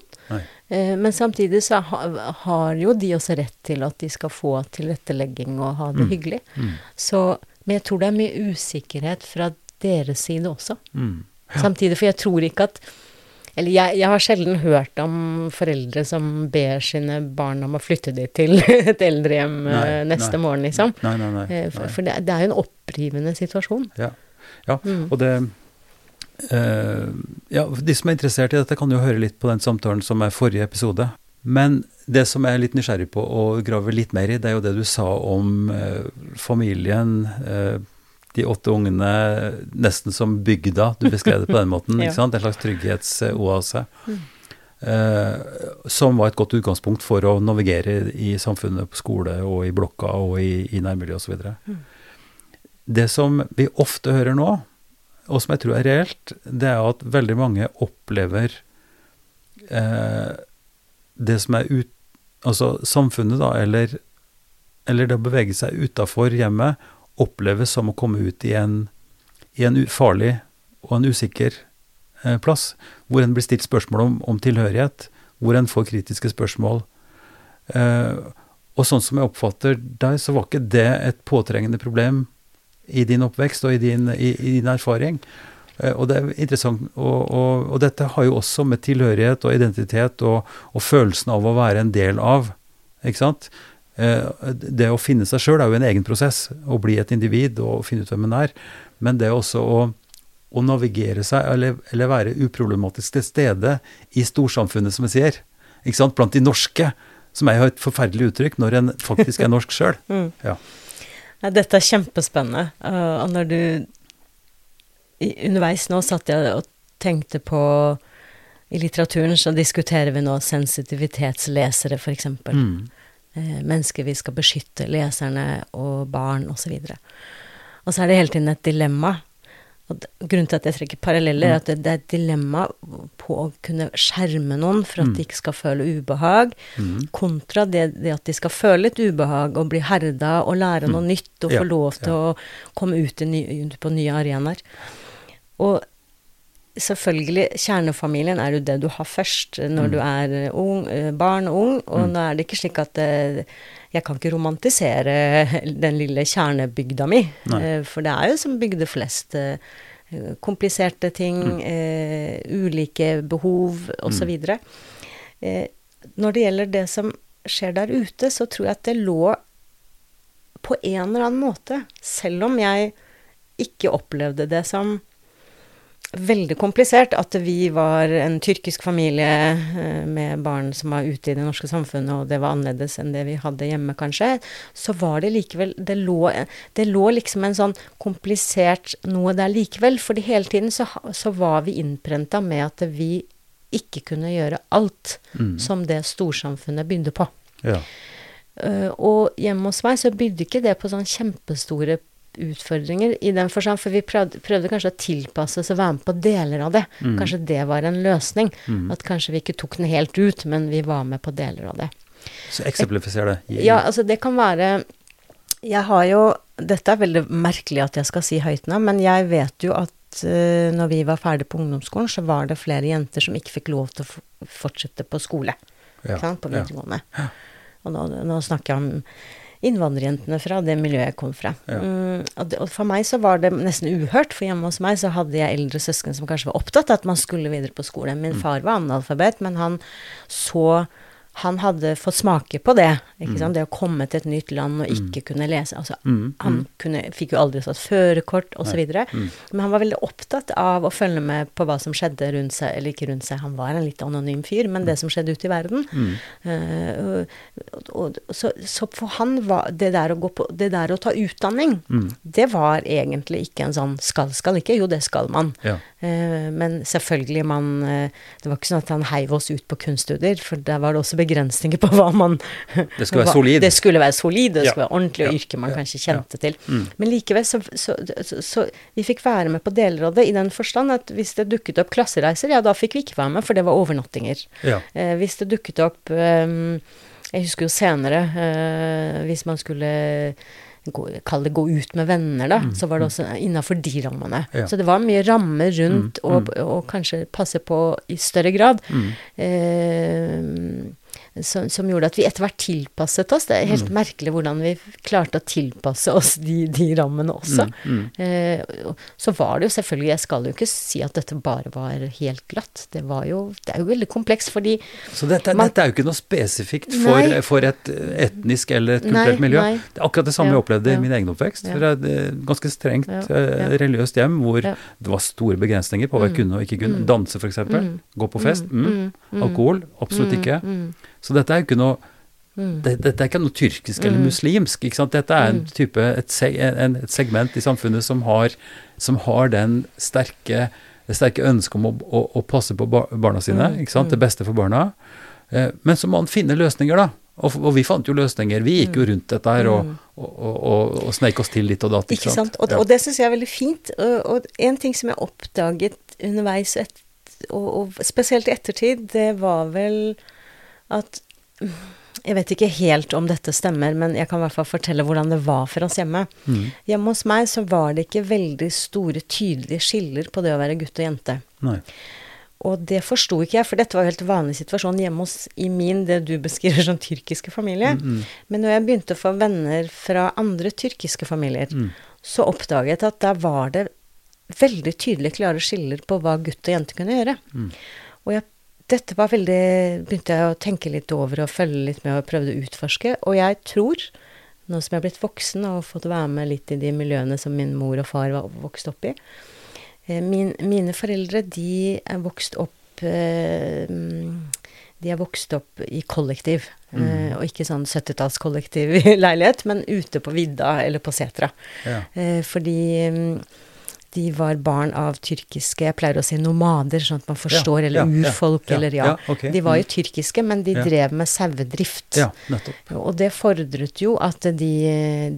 Eh, Men samtidig så ha, har jo de også rett til at de skal få tilrettelegging og ha det Mm. hyggelig. Mm. Så, men jeg tror det er mye usikkerhet fra deres side også. Mm. Samtidig, for jeg tror ikke at Eller jeg, jeg har sjelden hørt om foreldre som ber sine barn om å flytte dem til et eldrehjem eh, Nei, neste nei. morgen, liksom. Nei, nei, nei. Eh, For, det, det er jo en opprivende situasjon. Ja, ja. Mm. og det Ja, de som er interessert i dette, kan jo høre litt på den samtalen som er forrige episode. Men det som jeg er litt nysgjerrig på å grave litt mer i, det er jo det du sa om eh, familien. Eh, de åtte ungene nesten som bygda, du beskrev det på den måten. Ja. En slags trygghetsoase. Mm. Eh, som var et godt utgangspunkt for å navigere i samfunnet, på skole og i blokka og i, i nærmiljøet osv. Mm. Det som vi ofte hører nå, og som jeg tror er reelt, det er at veldig mange opplever eh, det som er ut... Altså samfunnet, da, eller, eller det å bevege seg utafor hjemmet, oppleves som å komme ut i en, i en farlig og en usikker eh, plass, hvor en blir stilt spørsmål om, om tilhørighet, hvor en får kritiske spørsmål. Eh, og sånn som jeg oppfatter deg, så var ikke det et påtrengende problem i din oppvekst og i din, i, i din erfaring. Eh, og det er interessant, og, og, og dette har jo også med tilhørighet og identitet og, og følelsen av å være en del av, ikke sant? Eh, det å finne seg sjøl er jo en egen prosess, å bli et individ og finne ut hvem en er. Men det også å, å navigere seg, eller, eller være uproblematisk til stede i storsamfunnet, som jeg sier, ikke sant? blant de norske, som er jo et forferdelig uttrykk når en faktisk er norsk sjøl. Mm. Ja. Nei, dette er kjempespennende. Uh, og når du i, Underveis nå satt jeg og tenkte på I litteraturen så diskuterer vi nå sensitivitetslesere, f.eks. Mm. Uh, mennesker vi skal beskytte, leserne og barn osv. Og så er det hele tiden et dilemma. Og grunnen til at jeg trekker paralleller, Mm. er at det, er et dilemma på å kunne skjerme noen for at Mm. de ikke skal føle ubehag, Mm. kontra det, det at de skal føle litt ubehag og bli herda og lære noe nytt og Mm. Få lov til å komme ut, ny, på nye arenaer. Og selvfølgelig, kjernefamilien er jo det du har først når Mm. du er eh, ung, eh, barn og ung, og Mm. nå er det ikke slik at eh, jeg kan ikke romantisere den lille kjernebygda mi, Nei. eh, for det er jo som bygder flest. eh, Kompliserte ting, Mm. eh, ulike behov osv. Eh, når det gjelder det som skjer der ute, så tror jeg at det lå på en eller annen måte, selv om jeg ikke opplevde det som veldig komplisert, at vi var en tyrkisk familie eh, med barn som var ute i det norske samfunnet, og det var annerledes enn det vi hadde hjemme, kanskje, så var det likevel Det lå, det lå liksom en sånn komplisert noe der likevel, fordi hele tiden så, så var vi innprenta med at vi ikke kunne gjøre alt Mm. som det storsamfunnet begynte på. Ja. Uh, og hjemme hos meg så bydde ikke det på sånn kjempestore utfordringer i den forstand, for vi prøvde, prøvde kanskje å tilpasse oss og være med på deler av det. Mm. Kanskje det var en løsning. Mm. At kanskje vi ikke tok den helt ut, men vi var med på deler av det. Så eksemplifiser det. Gi- Ja, altså det kan være Jeg har jo Dette er veldig merkelig at jeg skal si høyt nå, men jeg vet jo at uh, når vi var ferdig på ungdomsskolen, så var det flere jenter som ikke fikk lov til å fortsette på skole. Ja? På ja. videregående. Og nå, nå snakker jeg om innvandrerjentene fra det miljøet jeg kom fra. Ja. Mm, og, det, og for meg så var det nesten uhørt, for hjemme hos meg så hadde jeg eldre søsken som kanskje var opptatt av at man skulle videre på skole. Min Mm. far var analfabet, men han så han hadde fått smake på det. Sant? Det å komme til et nytt land og ikke kunne lese. altså Mm, Han kunne, fikk jo aldri satt førerkort osv. Mm. Men han var veldig opptatt av å følge med på hva som skjedde rundt seg, eller ikke rundt seg, han var en litt anonym fyr, men det som skjedde ute i verden. Mm. Eh, og, og, så, så for han var det der å gå på Det der å ta utdanning, Mm. det var egentlig ikke en sånn skal, skal ikke. Jo, det skal man. Ja. Uh, men selvfølgelig, man uh, Det var ikke sånn at han heiv oss ut på kunststudier, for der var det også begrensninger på hva man skulle være solid. Det skulle være solid, det skulle være ordentlig, og yrke man kanskje kjente til. Mm. Men likevel så, så, så, så vi fikk være med på deler av det, i den forstand at hvis det dukket opp klassereiser, ja, da fikk vi ikke være med, for det var overnattinger. Eh, hvis det dukket opp eh, Jeg husker jo senere, eh, hvis man skulle Kall det gå ut med venner, da, så var det også innafor de rammene. Mm. Ja. Så det var mye rammer rundt, Mm, og, og kanskje passe på i større grad. Mm. Eh, som, som gjorde at vi etter hvert tilpasset oss. Det er Mm. helt merkelig hvordan vi klarte å tilpasse oss de, de rammene også. Mm. Eh, så var det jo selvfølgelig Jeg skal jo ikke si at dette bare var helt glatt. Det var jo Det er jo veldig komplekst, fordi Så dette, Man- dette er jo ikke noe spesifikt for, Nei. for et etnisk eller et Nei, kulturelt miljø. nei. Det er akkurat det samme Ja, jeg opplevde ja. i min egen oppvekst. Ja. For et eh, ganske strengt Ja, eh, religiøst hjem hvor det var store begrensninger på hva jeg Mm. kunne og ikke kunne. Mm. Danse, f.eks. Mm. Gå på fest. Mm. Mm, mm, Alkohol? Absolutt mm, ikke. Så dette er jo ikke noe mm. Dette, Dette er ikke noe tyrkisk eller Mm. muslimsk. ikke sant? Dette er en Mm. type, et, seg, en, et segment i samfunnet som har, som har den sterke det sterke ønsket om å, å, å passe på barna sine, Mm, ikke sant? det mm. beste for barna. Eh, men så må man finne løsninger, da. Og, og vi fant jo løsninger. Vi gikk jo rundt dette her og, og, og, og, sneik oss til litt og datt. Ikke sant? Og, Ja. og det syns jeg er veldig fint. Og, en ting som jeg oppdaget underveis, et, og spesielt i ettertid, det var vel at Jeg vet ikke helt om dette stemmer, men jeg kan i hvert fall fortelle hvordan det var for oss hjemme. Mm. Hjemme hos meg så var det ikke veldig store, tydelige skiller på det å være gutt og jente. Nei. Og det forsto ikke jeg, for dette var jo helt vanlig situasjon hjemme hos i min, det du beskriver som tyrkiske familie. Mm, Men når jeg begynte å få venner fra andre tyrkiske familier, mm, så oppdaget jeg at der var det veldig tydelige, klare skiller på hva gutt og jente kunne gjøre. Mm. Og jeg, dette var veldig Begynte jeg å tenke litt over og følge litt med og prøvde å utforske. Og jeg tror, nå som jeg er blitt voksen og fått være med litt i de miljøene som min mor og far var vokst opp i eh, min, Mine foreldre, de er vokst opp eh, de er vokst opp i kollektiv, Mm. og ikke sånn 70-tallskollektiv i leilighet, men ute på vidda eller på setra. ja. Eh, fordi mm, de var barn av tyrkiske Jeg pleier å si nomader, sånn at man forstår, eller urfolk, eller ja. ja, ok, De var jo mm. tyrkiske, men de drev med sauedrift. Ja. Og det fordret jo at de,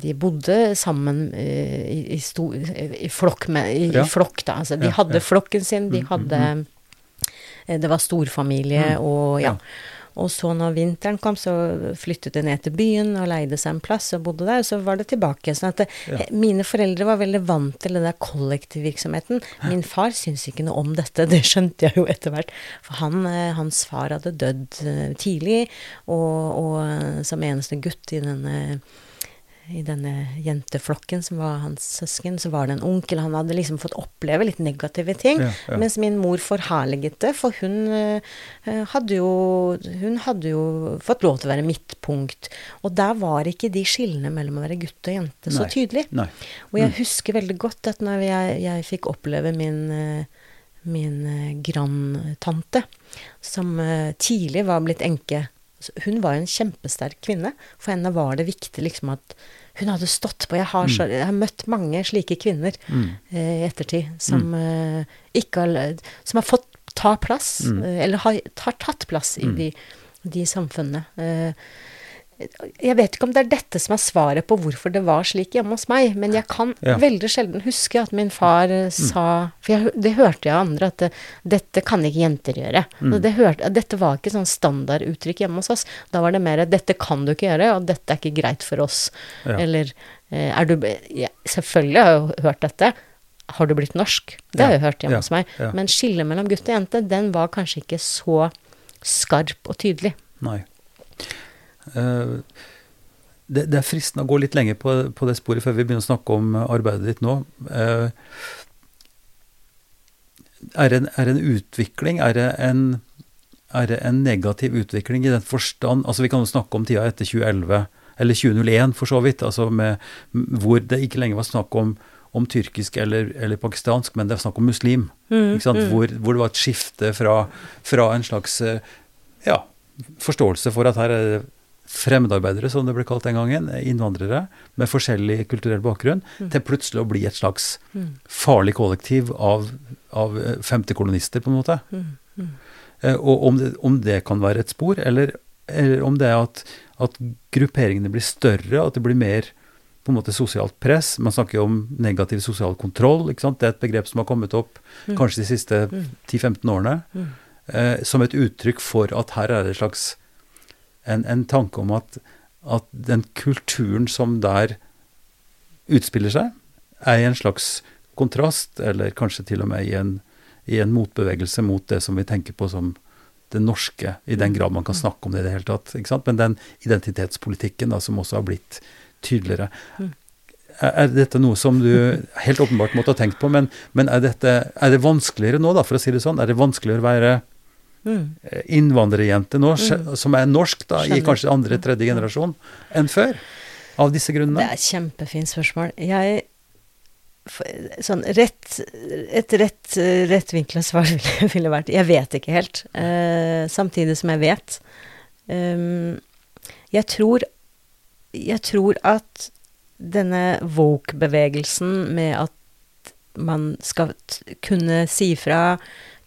de bodde sammen eh, i, i, sto, i, flokk med, i, i flokk, da. Altså, de hadde flokken sin, de Mm, mm, hadde eh, Det var storfamilie Mm, og ja. Og så når vinteren kom, så flyttet de ned til byen og leide seg en plass og bodde der, og så var det tilbake. Sånn at Ja. mine foreldre var veldig vant til den der kollektivvirksomheten. Min far syntes ikke noe om dette, det skjønte jeg jo etter hvert. For han, eh, hans far hadde dødd eh, tidlig, og, og eh, som eneste gutt i denne i denne jenteflokken som var hans søsken, så var det en onkel. Han hadde liksom fått oppleve litt negative ting. Ja, ja. Mens min mor forherliget det, for hun eh, hadde jo Hun hadde jo fått lov til å være midtpunkt. Og der var ikke de skillene mellom å være gutt og jente så Nei. tydelig. Nei. Og jeg husker veldig godt at når jeg, jeg fikk oppleve min, eh, min eh, grandtante, som tidlig var blitt enke Hun var en kjempesterk kvinne. For henne var det viktig liksom at hun hadde stått på. Jeg har, så, jeg har møtt mange slike kvinner Mm. eh, i ettertid som eh, ikke har Som har fått ta plass, Mm. eh, eller har, har tatt plass i Mm. de, de samfunnene. Eh, jeg vet ikke om det er dette som er svaret på hvorfor det var slik hjemme hos meg, men jeg kan Ja. veldig sjelden huske at min far eh, sa For jeg, det hørte jeg av andre, at det, dette kan ikke jenter gjøre. Mm. Det hørte, dette var ikke sånn standarduttrykk hjemme hos oss. Da var det mer 'dette kan du ikke gjøre', og 'dette er ikke greit for oss'. Ja. Eller eh, er du ja, Selvfølgelig har jeg hørt dette. Har du blitt norsk? Det har jeg hørt hjemme hos meg. Men skillet mellom gutt og jente, den var kanskje ikke så skarp og tydelig. Nei. Eh, det, det er fristende å gå litt lenger på, på det sporet før vi begynner å snakke om arbeidet ditt nå. Eh, er, det en, er en utvikling? Er det en, er det en negativ utvikling i den forstand Altså Vi kan jo snakke om tida etter 2011, eller 2001 for så vidt, altså med, hvor det ikke lenger var snakk om, om tyrkisk eller, eller pakistansk, men det var snakk om muslim. Mm, mm. Hvor, hvor det var et skifte fra, fra en slags eh, ja, forståelse for at her er det fremmedarbeidere, som det ble kalt den gangen, innvandrere med forskjellig kulturell bakgrunn, til plutselig å bli et slags Mm. farlig kollektiv av, av eh, femtekolonister, på en måte. Mm, mm. Eh, Og om det, om det kan være et spor, eller, eller om det er at, at grupperingene blir større, at det blir mer på en måte sosialt press. Man snakker jo om negativ sosial kontroll. ikke sant? Det er et begrep som har kommet opp Mm. kanskje de siste Mm. 10-15 årene, Mm. eh, som et uttrykk for at her er det et slags en, en tanke om at, at den kulturen som der utspiller seg, er i en slags kontrast, eller kanskje til og med i en, i en motbevegelse mot det som vi tenker på som det norske, i den grad man kan snakke om det i det hele tatt. ikke sant? Men den identitetspolitikken da, som også har blitt tydeligere. Mm. Er, er dette noe som du helt åpenbart måtte ha tenkt på, men, men er, dette, er det vanskeligere nå, da, for å si det sånn? Er det vanskeligere å være Mm. eh, innvandrerjente nå, som er norsk da, i kanskje andre, tredje generasjon, enn før? Av disse grunnene. Det er et kjempefint spørsmål. Jeg Sånn rett Et rett, rettvinkla svar ville, ville vært Jeg vet ikke helt. Eh, samtidig som jeg vet. Um, jeg tror Jeg tror at denne woke-bevegelsen med at man skal kunne si fra,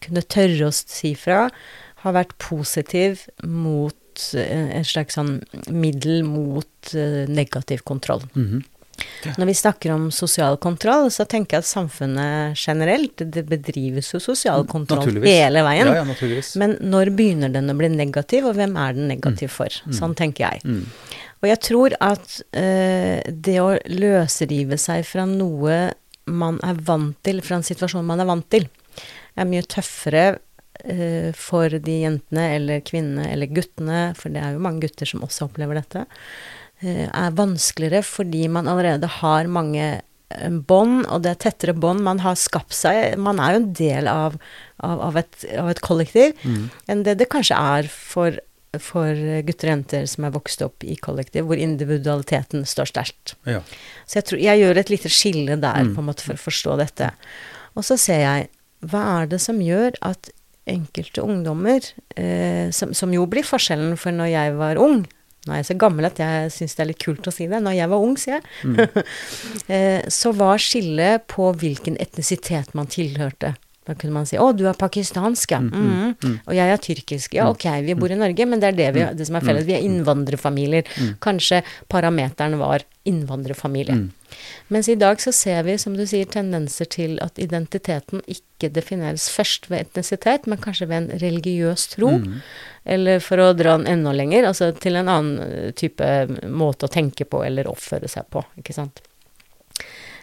kunne tørre å si fra, har vært positiv mot eh, en slags sånn middel mot eh, negativ kontroll. Mhm. Når vi snakker om sosial kontroll, så tenker jeg at samfunnet generelt, det bedrives jo sosial kontroll hele veien. Ja, ja. Men når begynner den å bli negativ, og hvem er den negativ for? Sånn tenker jeg. Mm. Og jeg tror at eh, det å løsrive seg fra noe man er vant til, fra en situasjon man er vant til, er mye tøffere eh, for de jentene eller kvinnene eller guttene, for det er jo mange gutter som også opplever dette, eh, er vanskeligere fordi man allerede har mange eh, bånd, og det er tettere bånd man har skapt seg. Man er jo en del av, av, av, et, av et kollektiv Mm. enn det det kanskje er for, for gutter og jenter som er vokst opp i kollektiv, hvor individualiteten står sterkt. Ja. Så jeg, tror, jeg gjør et lite skille der, Mm. på en måte, for å forstå dette. Og så ser jeg, hva er det som gjør at enkelte ungdommer, eh, som, som jo blir forskjellen for når jeg var ung, nå er jeg så gammel at jeg syns det er litt kult å si det, når jeg var ung, sier jeg, Mm. eh, så var skillet på hvilken etnisitet man tilhørte. Da kunne man si 'Å, du er pakistansk, ja'. Mm, Og jeg er tyrkisk. Ja, ok, vi bor i Norge, men det er det, vi, det som er felles. Vi er innvandrerfamilier. Kanskje parameteren var innvandrerfamilie. Mens i dag så ser vi, som du sier, tendenser til at identiteten ikke defineres først ved etnisitet, men kanskje ved en religiøs tro. Eller for å dra den enda lenger, altså til en annen type måte å tenke på eller oppføre seg på, ikke sant.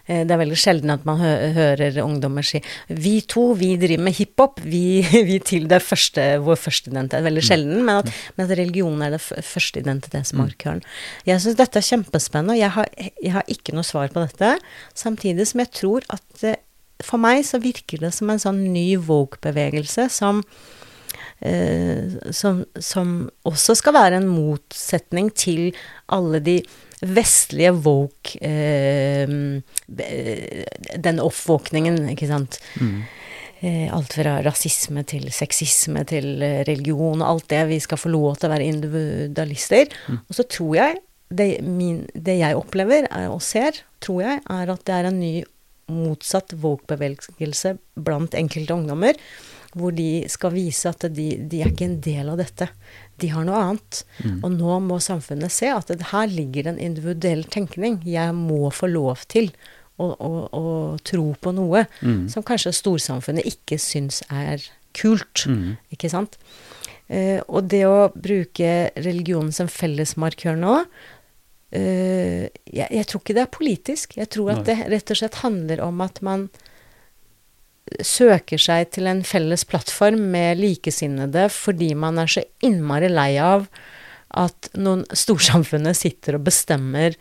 Eh, Det er veldig sjelden at man hø hører ungdommer si 'Vi to, vi driver med hiphop. Vi, vi til det første, vår første identitet.' Veldig sjelden, men at, men at religion er det første identitetsmarkøren. Jeg syns dette er kjempespennende, og jeg har, jeg har ikke noe svar på dette. Samtidig som jeg tror at eh, for meg så virker det som en sånn ny Vogue-bevegelse som som, som også skal være en motsetning til alle de vestlige woke eh, Den oppvåkningen, ikke sant. Mm. alt fra rasisme til sexisme til eh, religion og alt det. Vi skal få lov til å være individualister. Og så tror jeg det, min, det jeg opplever er, og ser, tror jeg, er at det er en ny motsatt woke-bevegelse blant enkelte ungdommer, hvor de skal vise at de, de er ikke en del av dette. De har noe annet. Og nå må samfunnet se at det, her ligger en individuell tenkning. Jeg må få lov til å, å, å tro på noe som kanskje storsamfunnet ikke syns er kult. Ikke sant? Eh, og det å bruke religionen som fellesmarkør nå eh, jeg, jeg tror ikke det er politisk. Jeg tror at det rett og slett handler om at man søker seg til en felles plattform med likesinnede fordi man er så innmari lei av at noen storsamfunnet sitter og bestemmer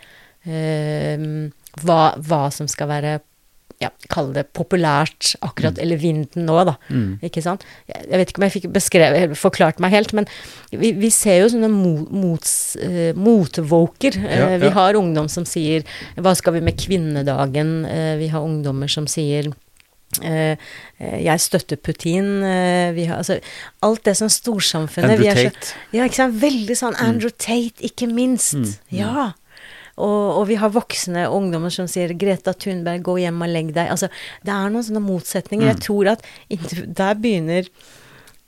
eh, hva, hva som skal være ja, Kall det populært akkurat, eller vinden nå, da. Mm. Ikke sant? Jeg, vet ikke om jeg fikk beskrevet, forklart meg helt, men vi, vi ser jo sånne motvåker. mots, eh, motvoker. Ja, Eh, vi ja. har ungdom som sier 'hva skal vi med kvinnedagen'? Eh, vi har ungdommer som sier 'jeg støtter Putin'. Eh, vi har, altså, alt det som storsamfunnet Andrew vi er så- Tate. ja, ikke sant. Veldig sånn Andrew Tate, ikke minst. Mm, mm. Ja. Og, og vi har voksne ungdommer som sier 'Greta Thunberg, gå hjem og legg deg'. Altså, det er noen sånne motsetninger. Jeg tror at der begynner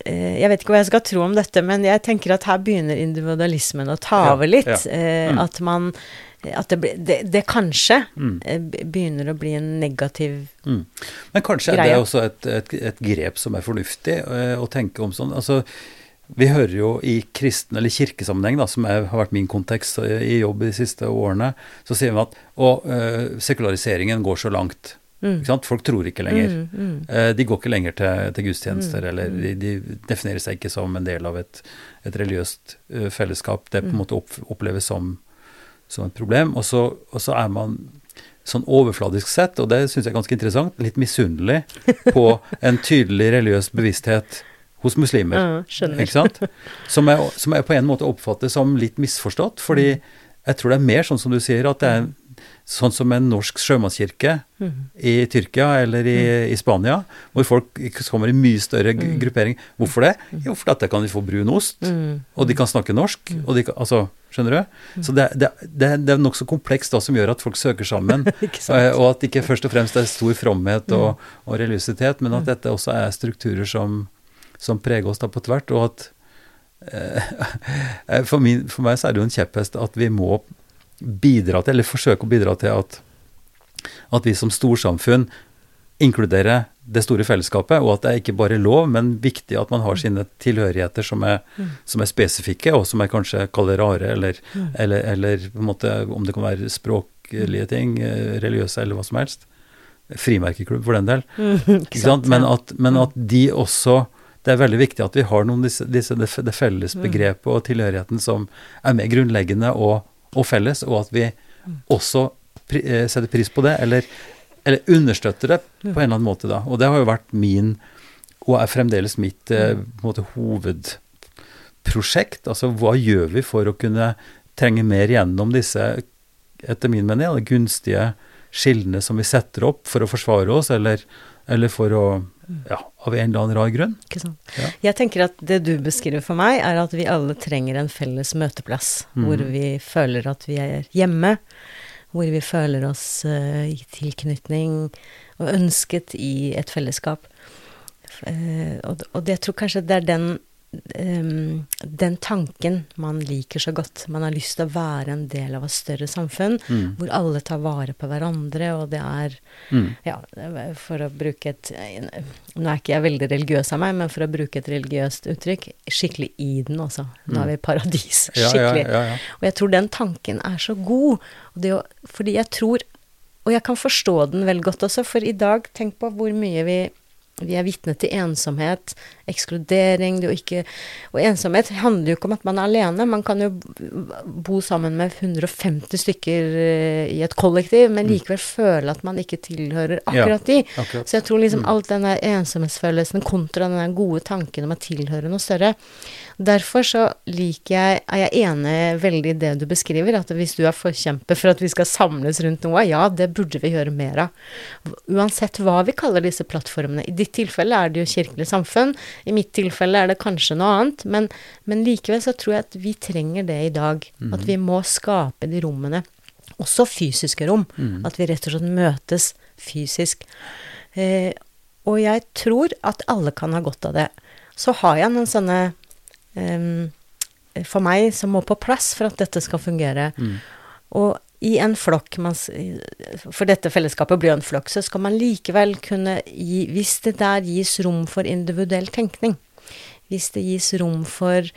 eh, Jeg vet ikke hva jeg skal tro om dette, men jeg tenker at her begynner individualismen å ta over litt. ja. Ja. Mm. At man At det, det, det kanskje Mm. eh, begynner å bli en negativ Mm. Men kanskje er det også et, et, et grep som er fornuftig eh, å tenke om sånn. Altså, vi hører jo i kristen- eller kirkesammenheng, da, som er, har vært min kontekst eh, i jobb de siste årene, så sier vi at å, øh, sekulariseringen går så langt. Mm. Folk tror ikke lenger. Mm, mm. De går ikke lenger til, til gudstjenester, Mm, eller de, de definerer seg ikke som en del av et, et religiøst fellesskap. Det på en Mm. måte opp, oppleves som, som et problem. Og så, og så er man sånn overfladisk sett, og det syns jeg er ganske interessant, litt misunnelig på en tydelig religiøs bevissthet hos muslimer. Ja. Ikke sant? Som jeg, som jeg på en måte oppfatter som litt misforstått, fordi jeg tror det er mer sånn som du sier, at det er sånn som en norsk sjømannskirke Mm. i Tyrkia eller i, i Spania, hvor folk kommer i mye større g- gruppering. Hvorfor det? Jo, fordi at der kan de få brun ost, Mm. og de kan snakke norsk, og de kan, altså, skjønner du? Så det, det, det, det er nokså komplekst da som gjør at folk søker sammen, eh, og at det ikke først og fremst er stor fromhet og, og religiøsitet, men at dette også er strukturer som, som preger oss da på tvert, og at eh, for, min, for meg så er det jo en kjepphest at vi må bidra til, eller forsøke å bidra til at, at vi som storsamfunn inkluderer det store fellesskapet, og at det er ikke bare lov, men viktig at man har sine tilhørigheter som er, som er spesifikke, og som er kanskje kaller rare, eller, eller, eller på en måte om det kan være språklige ting, eh, religiøse eller hva som helst. Frimerkeklubb for den del. Ikke sant? Men, at, men at de også Det er veldig viktig at vi har noen disse, disse det, det felles begrepet og tilhørigheten som er mer grunnleggende og, og felles, og at vi også pri, eh, setter pris på det, eller, eller understøtter det på en eller annen måte, da. Og det har jo vært min, og er fremdeles mitt eh, måte, hovedprosjekt. Altså hva gjør vi for å kunne trenge mer gjennom disse, etter min mening, gunstige skillene som vi setter opp for å forsvare oss, eller eller for å Ja, av en eller annen rar grunn. Ja. Jeg tenker at det du beskriver for meg, er at vi alle trenger en felles møteplass. mm. Hvor vi føler at vi er hjemme. Hvor vi føler oss uh, i tilknytning og ønsket i et fellesskap. Uh, og, og det, jeg tror kanskje det er den ehm, den tanken man liker så godt. Man har lyst til å være en del av et større samfunn Mm. hvor alle tar vare på hverandre, og det er Mm. ja, for å bruke et Nå er ikke jeg veldig religiøs av meg, men for å bruke et religiøst uttrykk, skikkelig i den også. Nå er vi i paradis. Mm. Ja, Skikkelig. ja, ja. Og jeg tror den tanken er så god. Å, fordi jeg tror Og jeg kan forstå den veldig godt også, for i dag, tenk på hvor mye vi vi er vitne til ensomhet, ekskludering det å ikke, Og ensomhet handler jo ikke om at man er alene. Man kan jo bo sammen med 150 stykker eh, i et kollektiv, men likevel føle at man ikke tilhører akkurat de. akkurat. Så jeg tror liksom alt denne ensomhetsfølelsen kontra den gode tanken om å tilhøre noe større. Derfor så liker jeg, er jeg enig veldig i det du beskriver, at hvis du er forkjemper for at vi skal samles rundt noe, ja, det burde vi gjøre mer av. Uansett hva vi kaller disse plattformene. I ditt tilfelle er det jo kirkelig samfunn, i mitt tilfelle er det kanskje noe annet, men, men likevel så tror jeg at vi trenger det i dag. At vi må skape de rommene. Også fysiske rom. At vi rett og slett møtes fysisk. Eh, og jeg tror at alle kan ha godt av det. Så har jeg noen sånne eh, For meg som må på plass for at dette skal fungere. Og i en flokk man, For dette fellesskapet blir jo en flokk, så skal man likevel kunne gi Hvis det der gis rom for individuell tenkning, hvis det gis rom for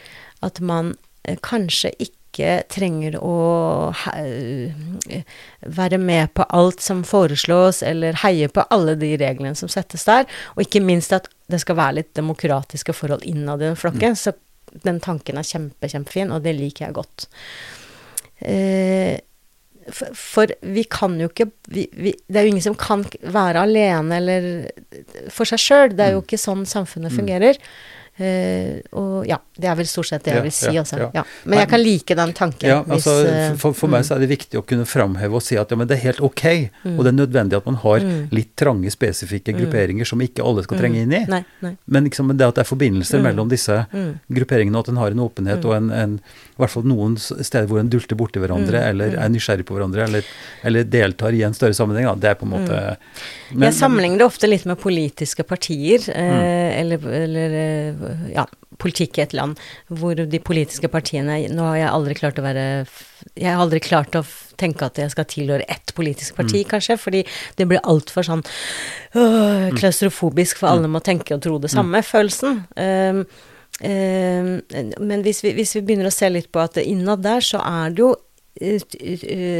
at man eh, kanskje ikke trenger å eh, være med på alt som foreslås, eller heie på alle de reglene som settes der, og ikke minst at det skal være litt demokratiske forhold innad i den flokken, så den tanken er kjempe, kjempefin, og det liker jeg godt. Eh, for, for vi kan jo ikke vi, vi, Det er jo ingen som kan være alene eller for seg sjøl. Det er jo ikke sånn samfunnet fungerer. Eh, og ja, det er vel stort sett det jeg vil si, altså. ja. Ja. Men jeg kan like den tanken. Ja, altså, hvis, for, for meg så er det viktig å kunne framheve og si at ja, men det er helt ok, og det er nødvendig at man har litt trange, spesifikke grupperinger som ikke alle skal trenge inn i. Nei, nei. Men liksom det at det er forbindelser mellom disse grupperingene, og at en har en åpenhet og en, en i hvert fall noen steder hvor en dulter borti hverandre, eller er nysgjerrig på hverandre, eller, eller deltar i en større sammenheng, da. Det er på en måte men- jeg sammenligner det ofte litt med politiske partier, eh, Mm. eller, eller eh, ja, politikk i et land, hvor de politiske partiene Nå har jeg aldri klart å være Jeg har aldri klart å tenke at jeg skal tilhøre ett politisk parti, Mm. kanskje, fordi det blir altfor sånn øh, klaustrofobisk, for Mm. alle må tenke og tro det samme, følelsen. Um, um, men hvis vi, hvis vi begynner å se litt på at innad der, så er det jo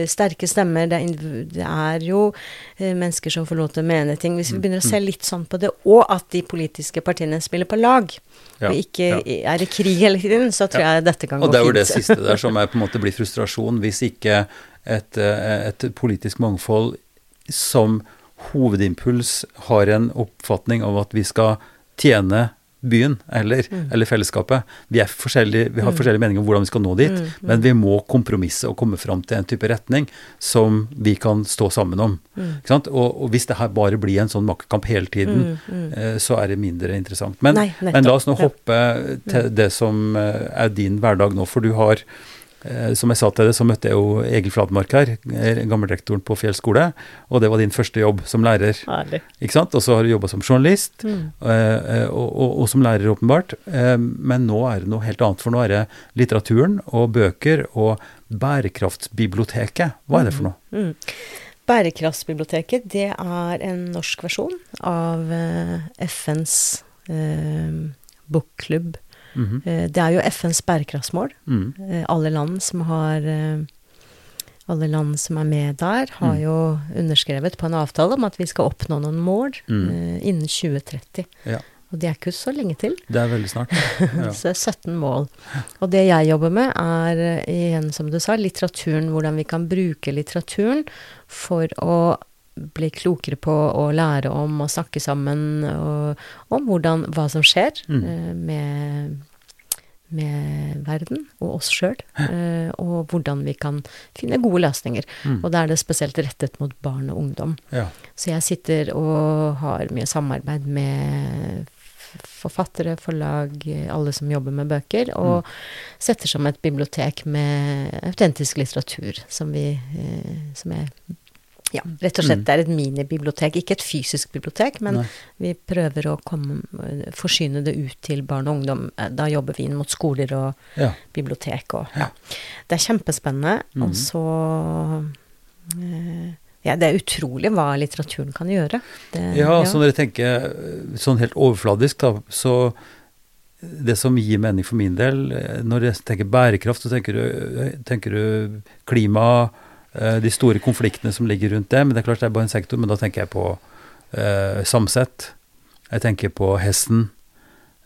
sterke stemmer, det er, det er jo eh, mennesker som får lov til å mene ting. Hvis vi begynner å se litt sånn på det, og at de politiske partiene spiller på lag, Ja, og ikke ja. er i krig hele tiden, så tror jeg dette kan Og gå det er jo det siste der som er på en måte blir frustrasjon, hvis ikke et, eh, et politisk mangfold som hovedimpuls har en oppfatning av at vi skal tjene byen eller, Mm. eller fellesskapet. Vi, er forskjellige, vi har forskjellige meninger om hvordan vi skal nå dit, Mm, men vi må kompromisse og komme fram til en type retning som vi kan stå sammen om. Mm. Og, og hvis det her bare blir en sånn makkekamp hele tiden, eh, så er det mindre interessant. Men, Mm, Nei, men la oss nå Ja. Mm. hoppe til det som eh, er din hverdag nå, for du har som jeg sa til deg, så møtte jeg jo Egil Fladmark her, gammeldirektoren gammelrektoren på Fjell skole, og det var din første jobb som lærer. Herlig. Ikke sant? Og så har du jobba som journalist, Mm. eh, eh, og, og, og som lærer, åpenbart. Eh, Men nå er det noe helt annet, for nå er det litteraturen og bøker og Bærekraftsbiblioteket. Hva er det for noe? Mm. Bærekraftsbiblioteket, det er en norsk versjon av eh, FNs eh, bokklubb. Mhm. Eh, det er jo FNs bærekraftsmål. Mm. Alle land som har eh, alle land som er med der, har Mm. jo underskrevet på en avtale om at vi skal oppnå noen mål eh, innen 2030. Ja, Og det er ikke så lenge til. det er veldig snart. Ja. Så det er 17 mål. Og det jeg jobber med, er igjen, som du sa, litteraturen. Hvordan vi kan bruke litteraturen for å bli klokere på å lære om og snakke sammen og, om hvordan, hva som skjer Mm. med, med verden og oss sjøl, eh, og hvordan vi kan finne gode løsninger. Mm. Og da er det spesielt rettet mot barn og ungdom. Ja. Så jeg sitter og har mye samarbeid med forfattere, forlag, alle som jobber med bøker, og setter som et bibliotek med autentisk litteratur, som vi eh, Som jeg ja, rett og slett Mm. det er et minibibliotek. Ikke et fysisk bibliotek, men Nei. vi prøver å komme, forsyne det ut til barn og ungdom. Eh, Da jobber vi inn mot skoler og ja. bibliotek og Ja. Det er kjempespennende. Mm. Og så eh, Ja, det er utrolig hva litteraturen kan gjøre. Det, Ja, så når jeg tenker sånn helt overfladisk, da, så det som gir mening for min del, eh, når jeg tenker bærekraft, så tenker du, tenker du klima, eh, de store konfliktene som ligger rundt det. Men det er klart det er bare en sektor, men da tenker jeg på eh, Samset. Jeg tenker på Hesten.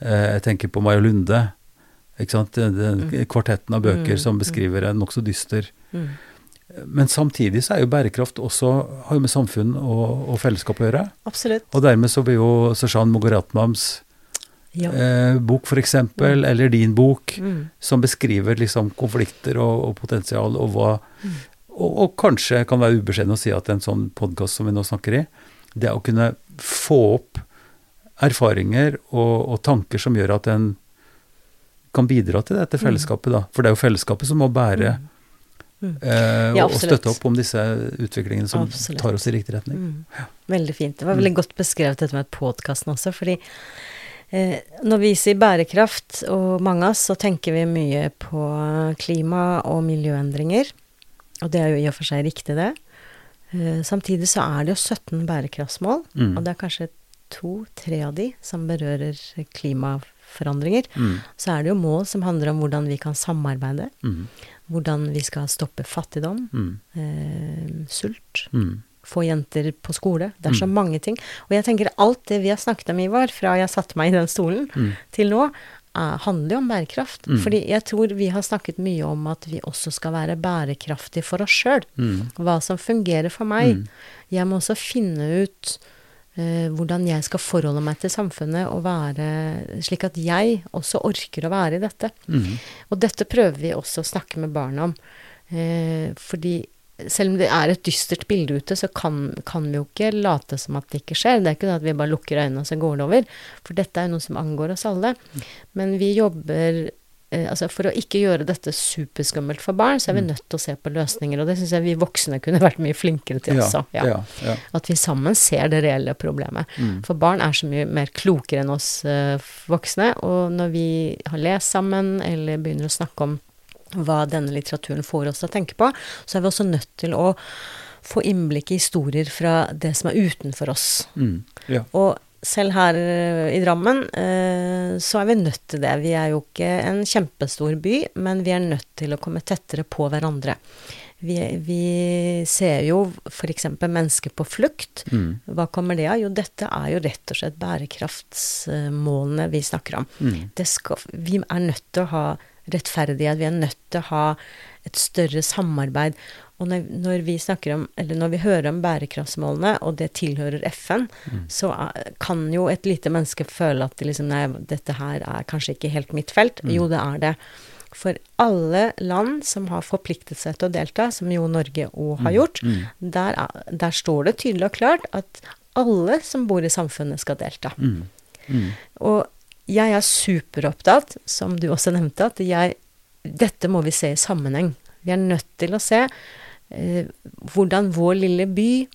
Eh, jeg tenker på Maja Lunde. Ikke sant? Den, Mm. kvartetten av bøker Mm, som mm. beskriver en nokså dyster Mm. Men samtidig så er jo bærekraft også har jo med samfunn og, og fellesskap å gjøre. Absolutt. Og dermed så blir jo Sashan Mogoratmams Ja. eh, bok f.eks., eksempel eller din bok, Mm. som beskriver liksom konflikter og, og potensial, og hva Mm. Og, og kanskje kan være ubeskjeden å si at en sånn podkast som vi nå snakker i, det å kunne få opp erfaringer og, og tanker som gjør at en kan bidra til dette Mm. fellesskapet, da. For det er jo fellesskapet som må bære Mm. Mm. eh, Ja, og, støtte opp om disse utviklingene som Absolutt. tar oss i riktig retning. Mm. Veldig fint. Det var veldig godt beskrevet dette med podkasten også, fordi eh, når vi sier bærekraft, og mange av oss, så tenker vi mye på klima og miljøendringer. Og det er jo i og for seg riktig, det. Eh, samtidig så er det jo 17 bærekraftsmål, Mm. og det er kanskje to-tre av de som berører klimaforandringer. Mm. Så er det jo mål som handler om hvordan vi kan samarbeide, Mm. hvordan vi skal stoppe fattigdom, Mm. eh, sult, Mm. få jenter på skole. Det er så Mm. mange ting. Og jeg tenker alt det vi har snakket om, Ivar, fra jeg satte meg i den stolen til nå, er, handler jo om bærekraft. Mm. Fordi jeg tror vi har snakket mye om at vi også skal være bærekraftige for oss sjøl. Mm. Hva som fungerer for meg. Mm. Jeg må også finne ut uh, hvordan jeg skal forholde meg til samfunnet og være slik at jeg også orker å være i dette. Mm. Og dette prøver vi også å snakke med barna om. Uh, fordi selv om det er et dystert bilde ute, så kan, kan vi jo ikke late som at det ikke skjer. Det er ikke det at vi bare lukker øynene og så går det over. For dette er jo noe som angår oss alle. Men vi jobber eh, Altså for å ikke gjøre dette superskummelt for barn, så er vi nødt til å se på løsninger. Og det syns jeg vi voksne kunne vært mye flinkere til Ja, også. ja, ja. At vi sammen ser det reelle problemet. Mm. For barn er så mye mer klokere enn oss eh, voksne, og når vi har lest sammen, eller begynner å snakke om hva denne litteraturen får oss til å tenke på, så er vi også nødt til å få innblikk i historier fra det som er utenfor oss. Mm. ja. Og selv her eh, i Drammen eh, så er vi nødt til det. Vi er jo ikke en kjempestor by, men vi er nødt til å komme tettere på hverandre. Vi, vi ser jo f.eks. mennesker på flukt. Mm. Hva kommer det av? Jo, dette er jo rett og slett bærekraftsmålene vi snakker om. Mm. Det skal, vi er nødt til å ha rettferdighet, vi er nødt til å ha et større samarbeid. Og når, når vi snakker om, eller når vi hører om bærekraftsmålene, og det tilhører FN, Mm. så kan jo et lite menneske føle at det liksom, nei, dette her er kanskje ikke helt mitt felt. Mm. Jo, det er det. For alle land som har forpliktet seg til å delta, som jo Norge òg har gjort, Mm. der, er- der står det tydelig og klart at alle som bor i samfunnet, skal delta. Mm. Mm. Og jeg er superopptatt, som du også nevnte, at jeg Dette må vi se i sammenheng. Vi er nødt til å se eh, hvordan vår lille by,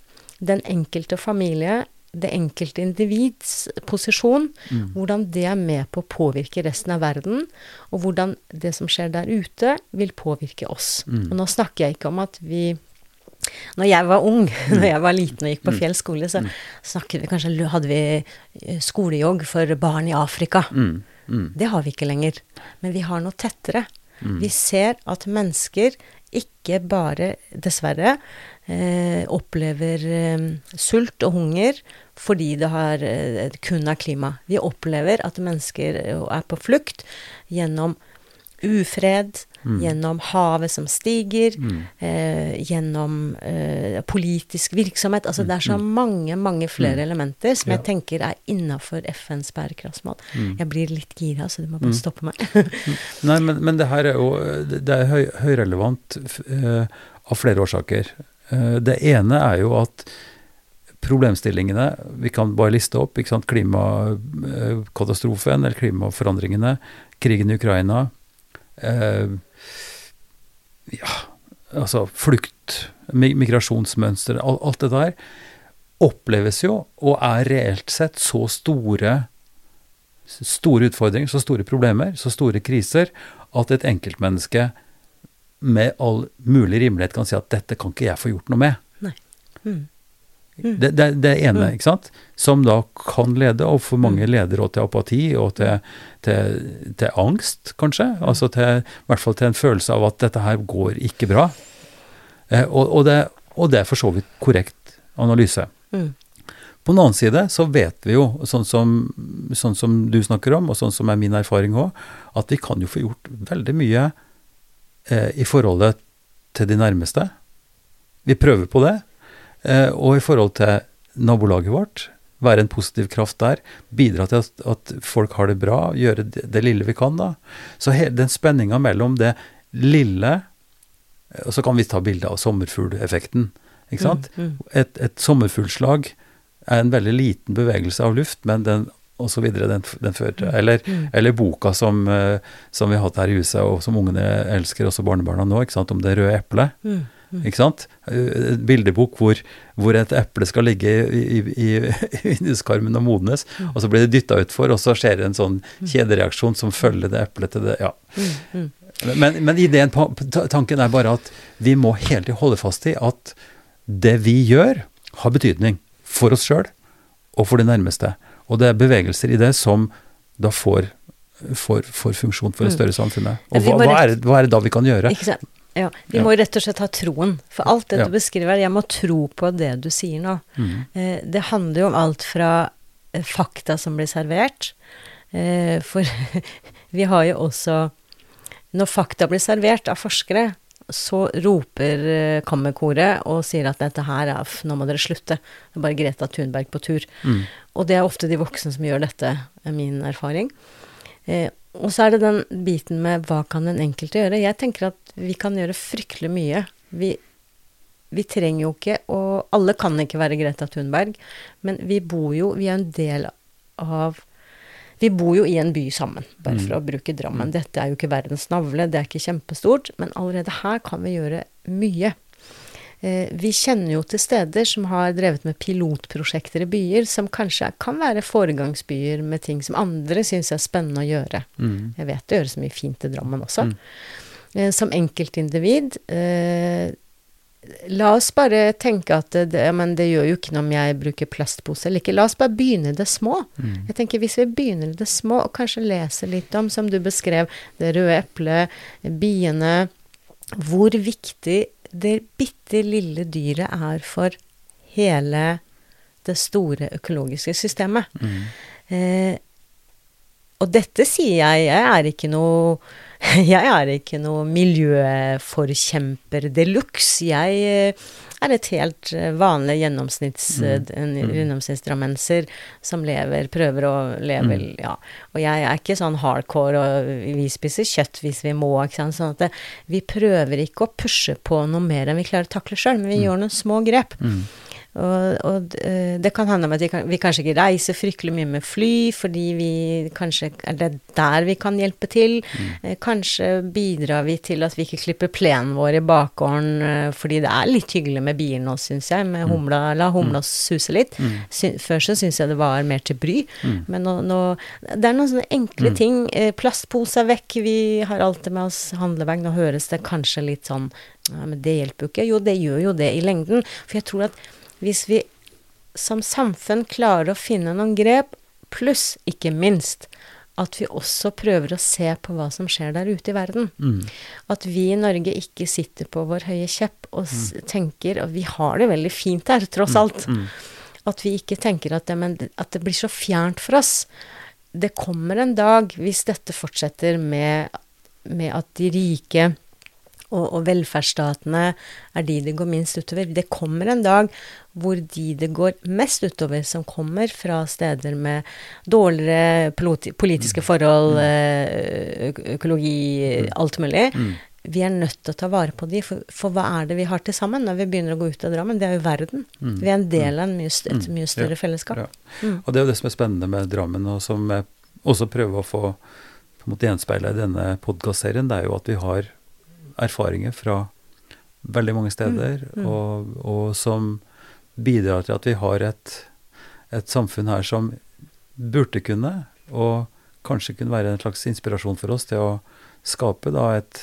den enkelte familie, det enkelte individs posisjon, Mm. hvordan det er med på å påvirke resten av verden, og hvordan det som skjer der ute, vil påvirke oss. Mm. Og nå snakker jeg ikke om at vi når jeg var ung, når jeg var liten og gikk på Mm. Fjell skole, så snakket vi kanskje Hadde vi eh, skolejogg for barn i Afrika. Mm. Mm. Det har vi ikke lenger. Men vi har noe tettere. Mm. Vi ser at mennesker ikke bare, dessverre, eh, opplever eh, sult og hunger fordi det har, eh, kun er klima. Vi opplever at mennesker eh, er på flukt gjennom ufred, Mm. gjennom havet som stiger, Mm. eh, gjennom eh, politisk virksomhet. Altså det er så mange, mange flere elementer som Mm. Ja. jeg tenker er innafor FNs bærekraftsmål. Mm. Jeg blir litt gira, så du må bare stoppe meg. Nei, men, men det her er jo det er høy, høyrelevant eh, av flere årsaker. Eh, det ene er jo at problemstillingene Vi kan bare liste opp. ikke sant, Klimakatastrofen eller klimaforandringene, krigen i Ukraina. Eh, ja, altså flukt, mi- migrasjonsmønster, al- alt det der oppleves jo, og er reelt sett så store store utfordringer, så store problemer, så store kriser, at et enkeltmenneske med all mulig rimelighet kan si at dette kan ikke jeg få gjort noe med. Mm. Mm. Det, det, det ene, Mm. ikke sant, som da kan lede, og for mange leder også til apati og til, til, til angst, kanskje. Altså til, i hvert fall til en følelse av at dette her går ikke bra. Eh, og, og, det, og det er for så vidt korrekt analyse. Mm. På den annen side så vet vi jo, sånn som, sånn som du snakker om, og sånn som er min erfaring òg, at vi kan jo få gjort veldig mye eh, i forholdet til de nærmeste. Vi prøver på det. Eh, og i forhold til nabolaget vårt, være en positiv kraft der. Bidra til at, at folk har det bra, gjøre det, det lille vi kan, da. Så he, den spenninga mellom det lille Og så kan vi ta bilde av sommerfugleffekten, ikke sant? Mm, mm. et, et sommerfuglslag er en veldig liten bevegelse av luft, men den og så videre, den, den fører til eller, Mm. eller boka som, eh, som vi har hatt her i huset, og som ungene elsker, også barnebarna nå, ikke sant, om det røde eplet. Mm. Mm. Ikke sant? Et bildebok hvor, hvor et eple skal ligge i, vinduskarmen og modnes, Mm. og så blir det dytta utfor, og så skjer det en sånn kjedereaksjon som følger det eplet til det. Ja. Mm. Mm. Men, men ideen, på- tanken er bare at vi må hele tiden holde fast i at det vi gjør, har betydning for oss sjøl og for de nærmeste. Og det er bevegelser i det som da får, for, for funksjon for det Mm. større samfunnet. Og hva, hva, er, hva er det da vi kan gjøre? Ikke sant? Ja, vi må rett og slett ha troen. For alt det du beskriver, jeg må tro på det du sier nå. Mm. Eh, det handler jo om alt fra eh, fakta som blir servert. Eh, for vi har jo også Når fakta blir servert av forskere, så roper eh, kammerkoret og sier at dette her er Nå må dere slutte. Det er bare Greta Thunberg på tur. Mm. Og det er ofte de voksne som gjør dette, er min erfaring. Eh, og så er det den biten med hva kan den enkelte gjøre. Jeg tenker at vi kan gjøre fryktelig mye. Vi, vi trenger jo ikke Og alle kan ikke være Greta Thunberg, men vi bor jo Vi er en del av Vi bor jo i en by sammen, bare for å bruke Drammen. Dette er jo ikke verdens navle, det er ikke kjempestort, men allerede her kan vi gjøre mye. Eh, vi kjenner jo til steder som har drevet med pilotprosjekter i byer, som kanskje kan være foregangsbyer med ting som andre syns er spennende å gjøre. Mm. Jeg vet det gjøres mye fint i Drammen også. Mm. Eh, som enkeltindivid eh, La oss bare tenke at det, det, ja, men det gjør jo ikke noe om jeg bruker plastpose eller ikke. La oss bare begynne i det små. Mm. Jeg tenker Hvis vi begynner i det små, og kanskje leser litt om, som du beskrev, det røde eplet, biene Hvor viktig det bitte lille dyret er for hele det store økologiske systemet. Mm. Eh, og dette sier jeg, jeg er ikke noe jeg er ikke noe miljøforkjemper de luxe. Jeg eh, er et helt eh, vanlig gjennomsnitts, Mm. en Mm. gjennomsnittsdrammenser som lever, prøver å leve, Mm. ja. Og jeg er ikke sånn hardcore, og vi spiser kjøtt hvis vi må, ikke sant. Sånn at det, vi prøver ikke å pushe på noe mer enn vi klarer å takle sjøl, men vi gjør noen små grep. Mm. Og, og eh, det kan handle om at vi, kan, vi kanskje ikke reiser fryktelig mye med fly, fordi vi kanskje er det der vi kan hjelpe til. Mm. Kanskje bidrar vi til at vi ikke klipper plenen vår i bakgården, eh, fordi det er litt hyggelig med bier nå, syns jeg. Med humla, la humla suse litt. Mm. Før så syns jeg det var mer til bry. Mm. Men nå, nå Det er noen sånne enkle Mm. ting. Plastposer plastpose er vekk, vi har alltid med oss handlebag. Nå høres det kanskje litt sånn ja, men det hjelper jo ikke. Jo, det gjør jo det i lengden. For jeg tror at hvis vi som samfunn klarer å finne noen grep, pluss ikke minst at vi også prøver å se på hva som skjer der ute i verden. Mm. At vi i Norge ikke sitter på vår høye kjepp og s tenker Og vi har det veldig fint her, tross alt. Mm. At vi ikke tenker at det, men, at det blir så fjernt for oss. Det kommer en dag, hvis dette fortsetter med med at de rike og, og, velferdsstatene er de det går minst utover. Det kommer en dag hvor de det går mest utover, som kommer fra steder med dårligere politiske mm. forhold, mm. Eh, økologi, mm. alt mulig. Vi er nødt til å ta vare på de, for, for, hva er det vi har til sammen når vi begynner å gå ut av Drammen? Det er jo verden. Vi er en del av mye, et mye større ja, fellesskap. Ja. Mm. Og det er jo det som er spennende med Drammen, og som jeg også prøver å få på en måte gjenspeile i denne podkastserien, det er jo at vi har erfaringer fra veldig mange steder, mm, mm. Og, og, som bidrar til at vi har et, et, samfunn her som burde kunne, og kanskje kunne være en slags inspirasjon for oss til å skape da et,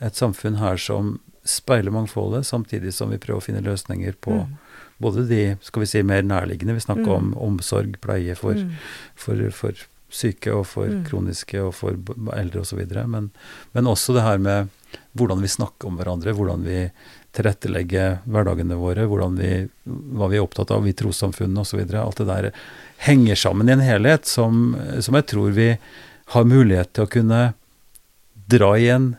et samfunn her som speiler mangfoldet, samtidig som vi prøver å finne løsninger på mm. både de skal vi si, mer nærliggende Vi snakker mm. om omsorg, pleie for, mm. for, for syke og for mm. kroniske og for eldre osv. Men, men også det her med hvordan vi snakker om hverandre, hvordan vi tilrettelegger hverdagene våre, vi, hva vi er opptatt av vi trossamfunnene osv. Alt det der henger sammen i en helhet som, som, jeg tror vi har mulighet til å kunne dra i en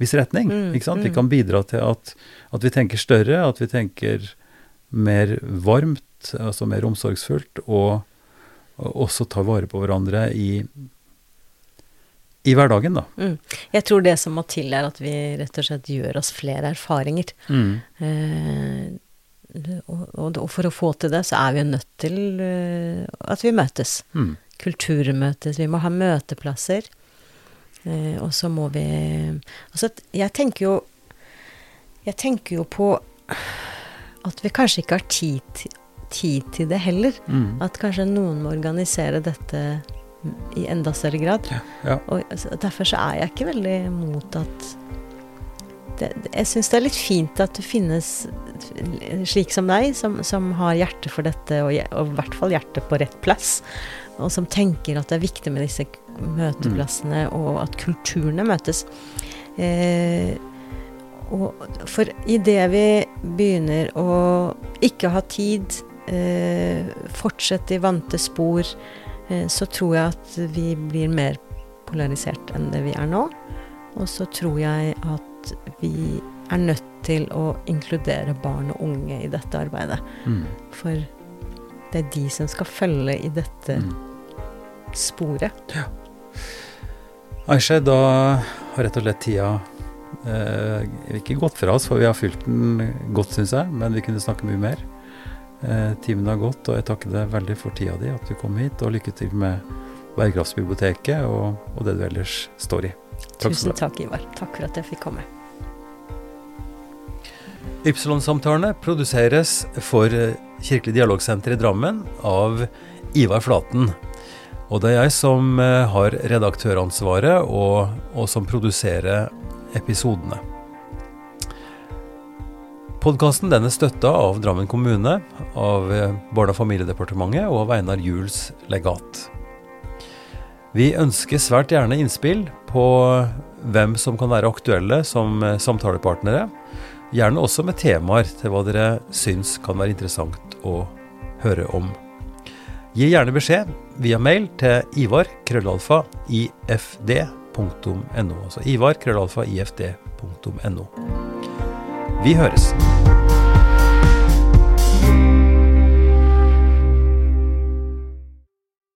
viss retning. Mm, ikke sant? Mm. Vi kan bidra til at, at, vi tenker større, at vi tenker mer varmt, altså mer omsorgsfullt, og og også tar vare på hverandre i, i hverdagen, da. Mm. Jeg tror det som må til, er at vi rett og slett gjør oss flere erfaringer. Mm. Eh, og, og, for å få til det, så er vi nødt til uh, at vi møtes. Mm. Kulturmøtes. Vi må ha møteplasser. Eh, og så må vi Altså, jeg tenker jo Jeg tenker jo på at vi kanskje ikke har tid til tid til det heller. Mm. At kanskje noen må organisere dette i enda større grad. Ja, ja. Og derfor så er jeg ikke veldig mot at det, Jeg syns det er litt fint at det finnes slik som deg, som, som har hjerte for dette, og, og, i hvert fall hjerte på rett plass. Og som tenker at det er viktig med disse møteplassene, mm. og at kulturene møtes. Eh, og for idet vi begynner å ikke ha tid fortsette i vante spor, eh, så tror jeg at vi blir mer polarisert enn det vi er nå. Og så tror jeg at vi er nødt til å inkludere barn og unge i dette arbeidet. Mm. For det er de som skal følge i dette mm. sporet. Ja. Aisha, da har rett og slett tida eh, ikke gått fra oss, for vi har fylt den godt, syns jeg. Men vi kunne snakke mye mer. Eh, timen har gått, og jeg takker deg veldig for tida di, at du kom hit. Og lykke til med Bærekraftsbiblioteket og, og det du ellers står i. Takk Tusen takk, Ivar. Takk for at jeg fikk komme. Ypsilon-samtalene produseres for Kirkelig dialogsenter i Drammen av Ivar Flaten. Og det er jeg som eh, har redaktøransvaret, og, og som produserer episodene. Podkasten er støtta av Drammen kommune, av eh, Barne- og familiedepartementet og av Einar Juels legat. Vi ønsker svært gjerne innspill på hvem som kan være aktuelle som eh, samtalepartnere. Gjerne også med temaer til hva dere syns kan være interessant å høre om. Gi gjerne beskjed via mail til ivar krøllalfa ifd.no. Altså ivar krøllalfa ifd.no. Vi høres.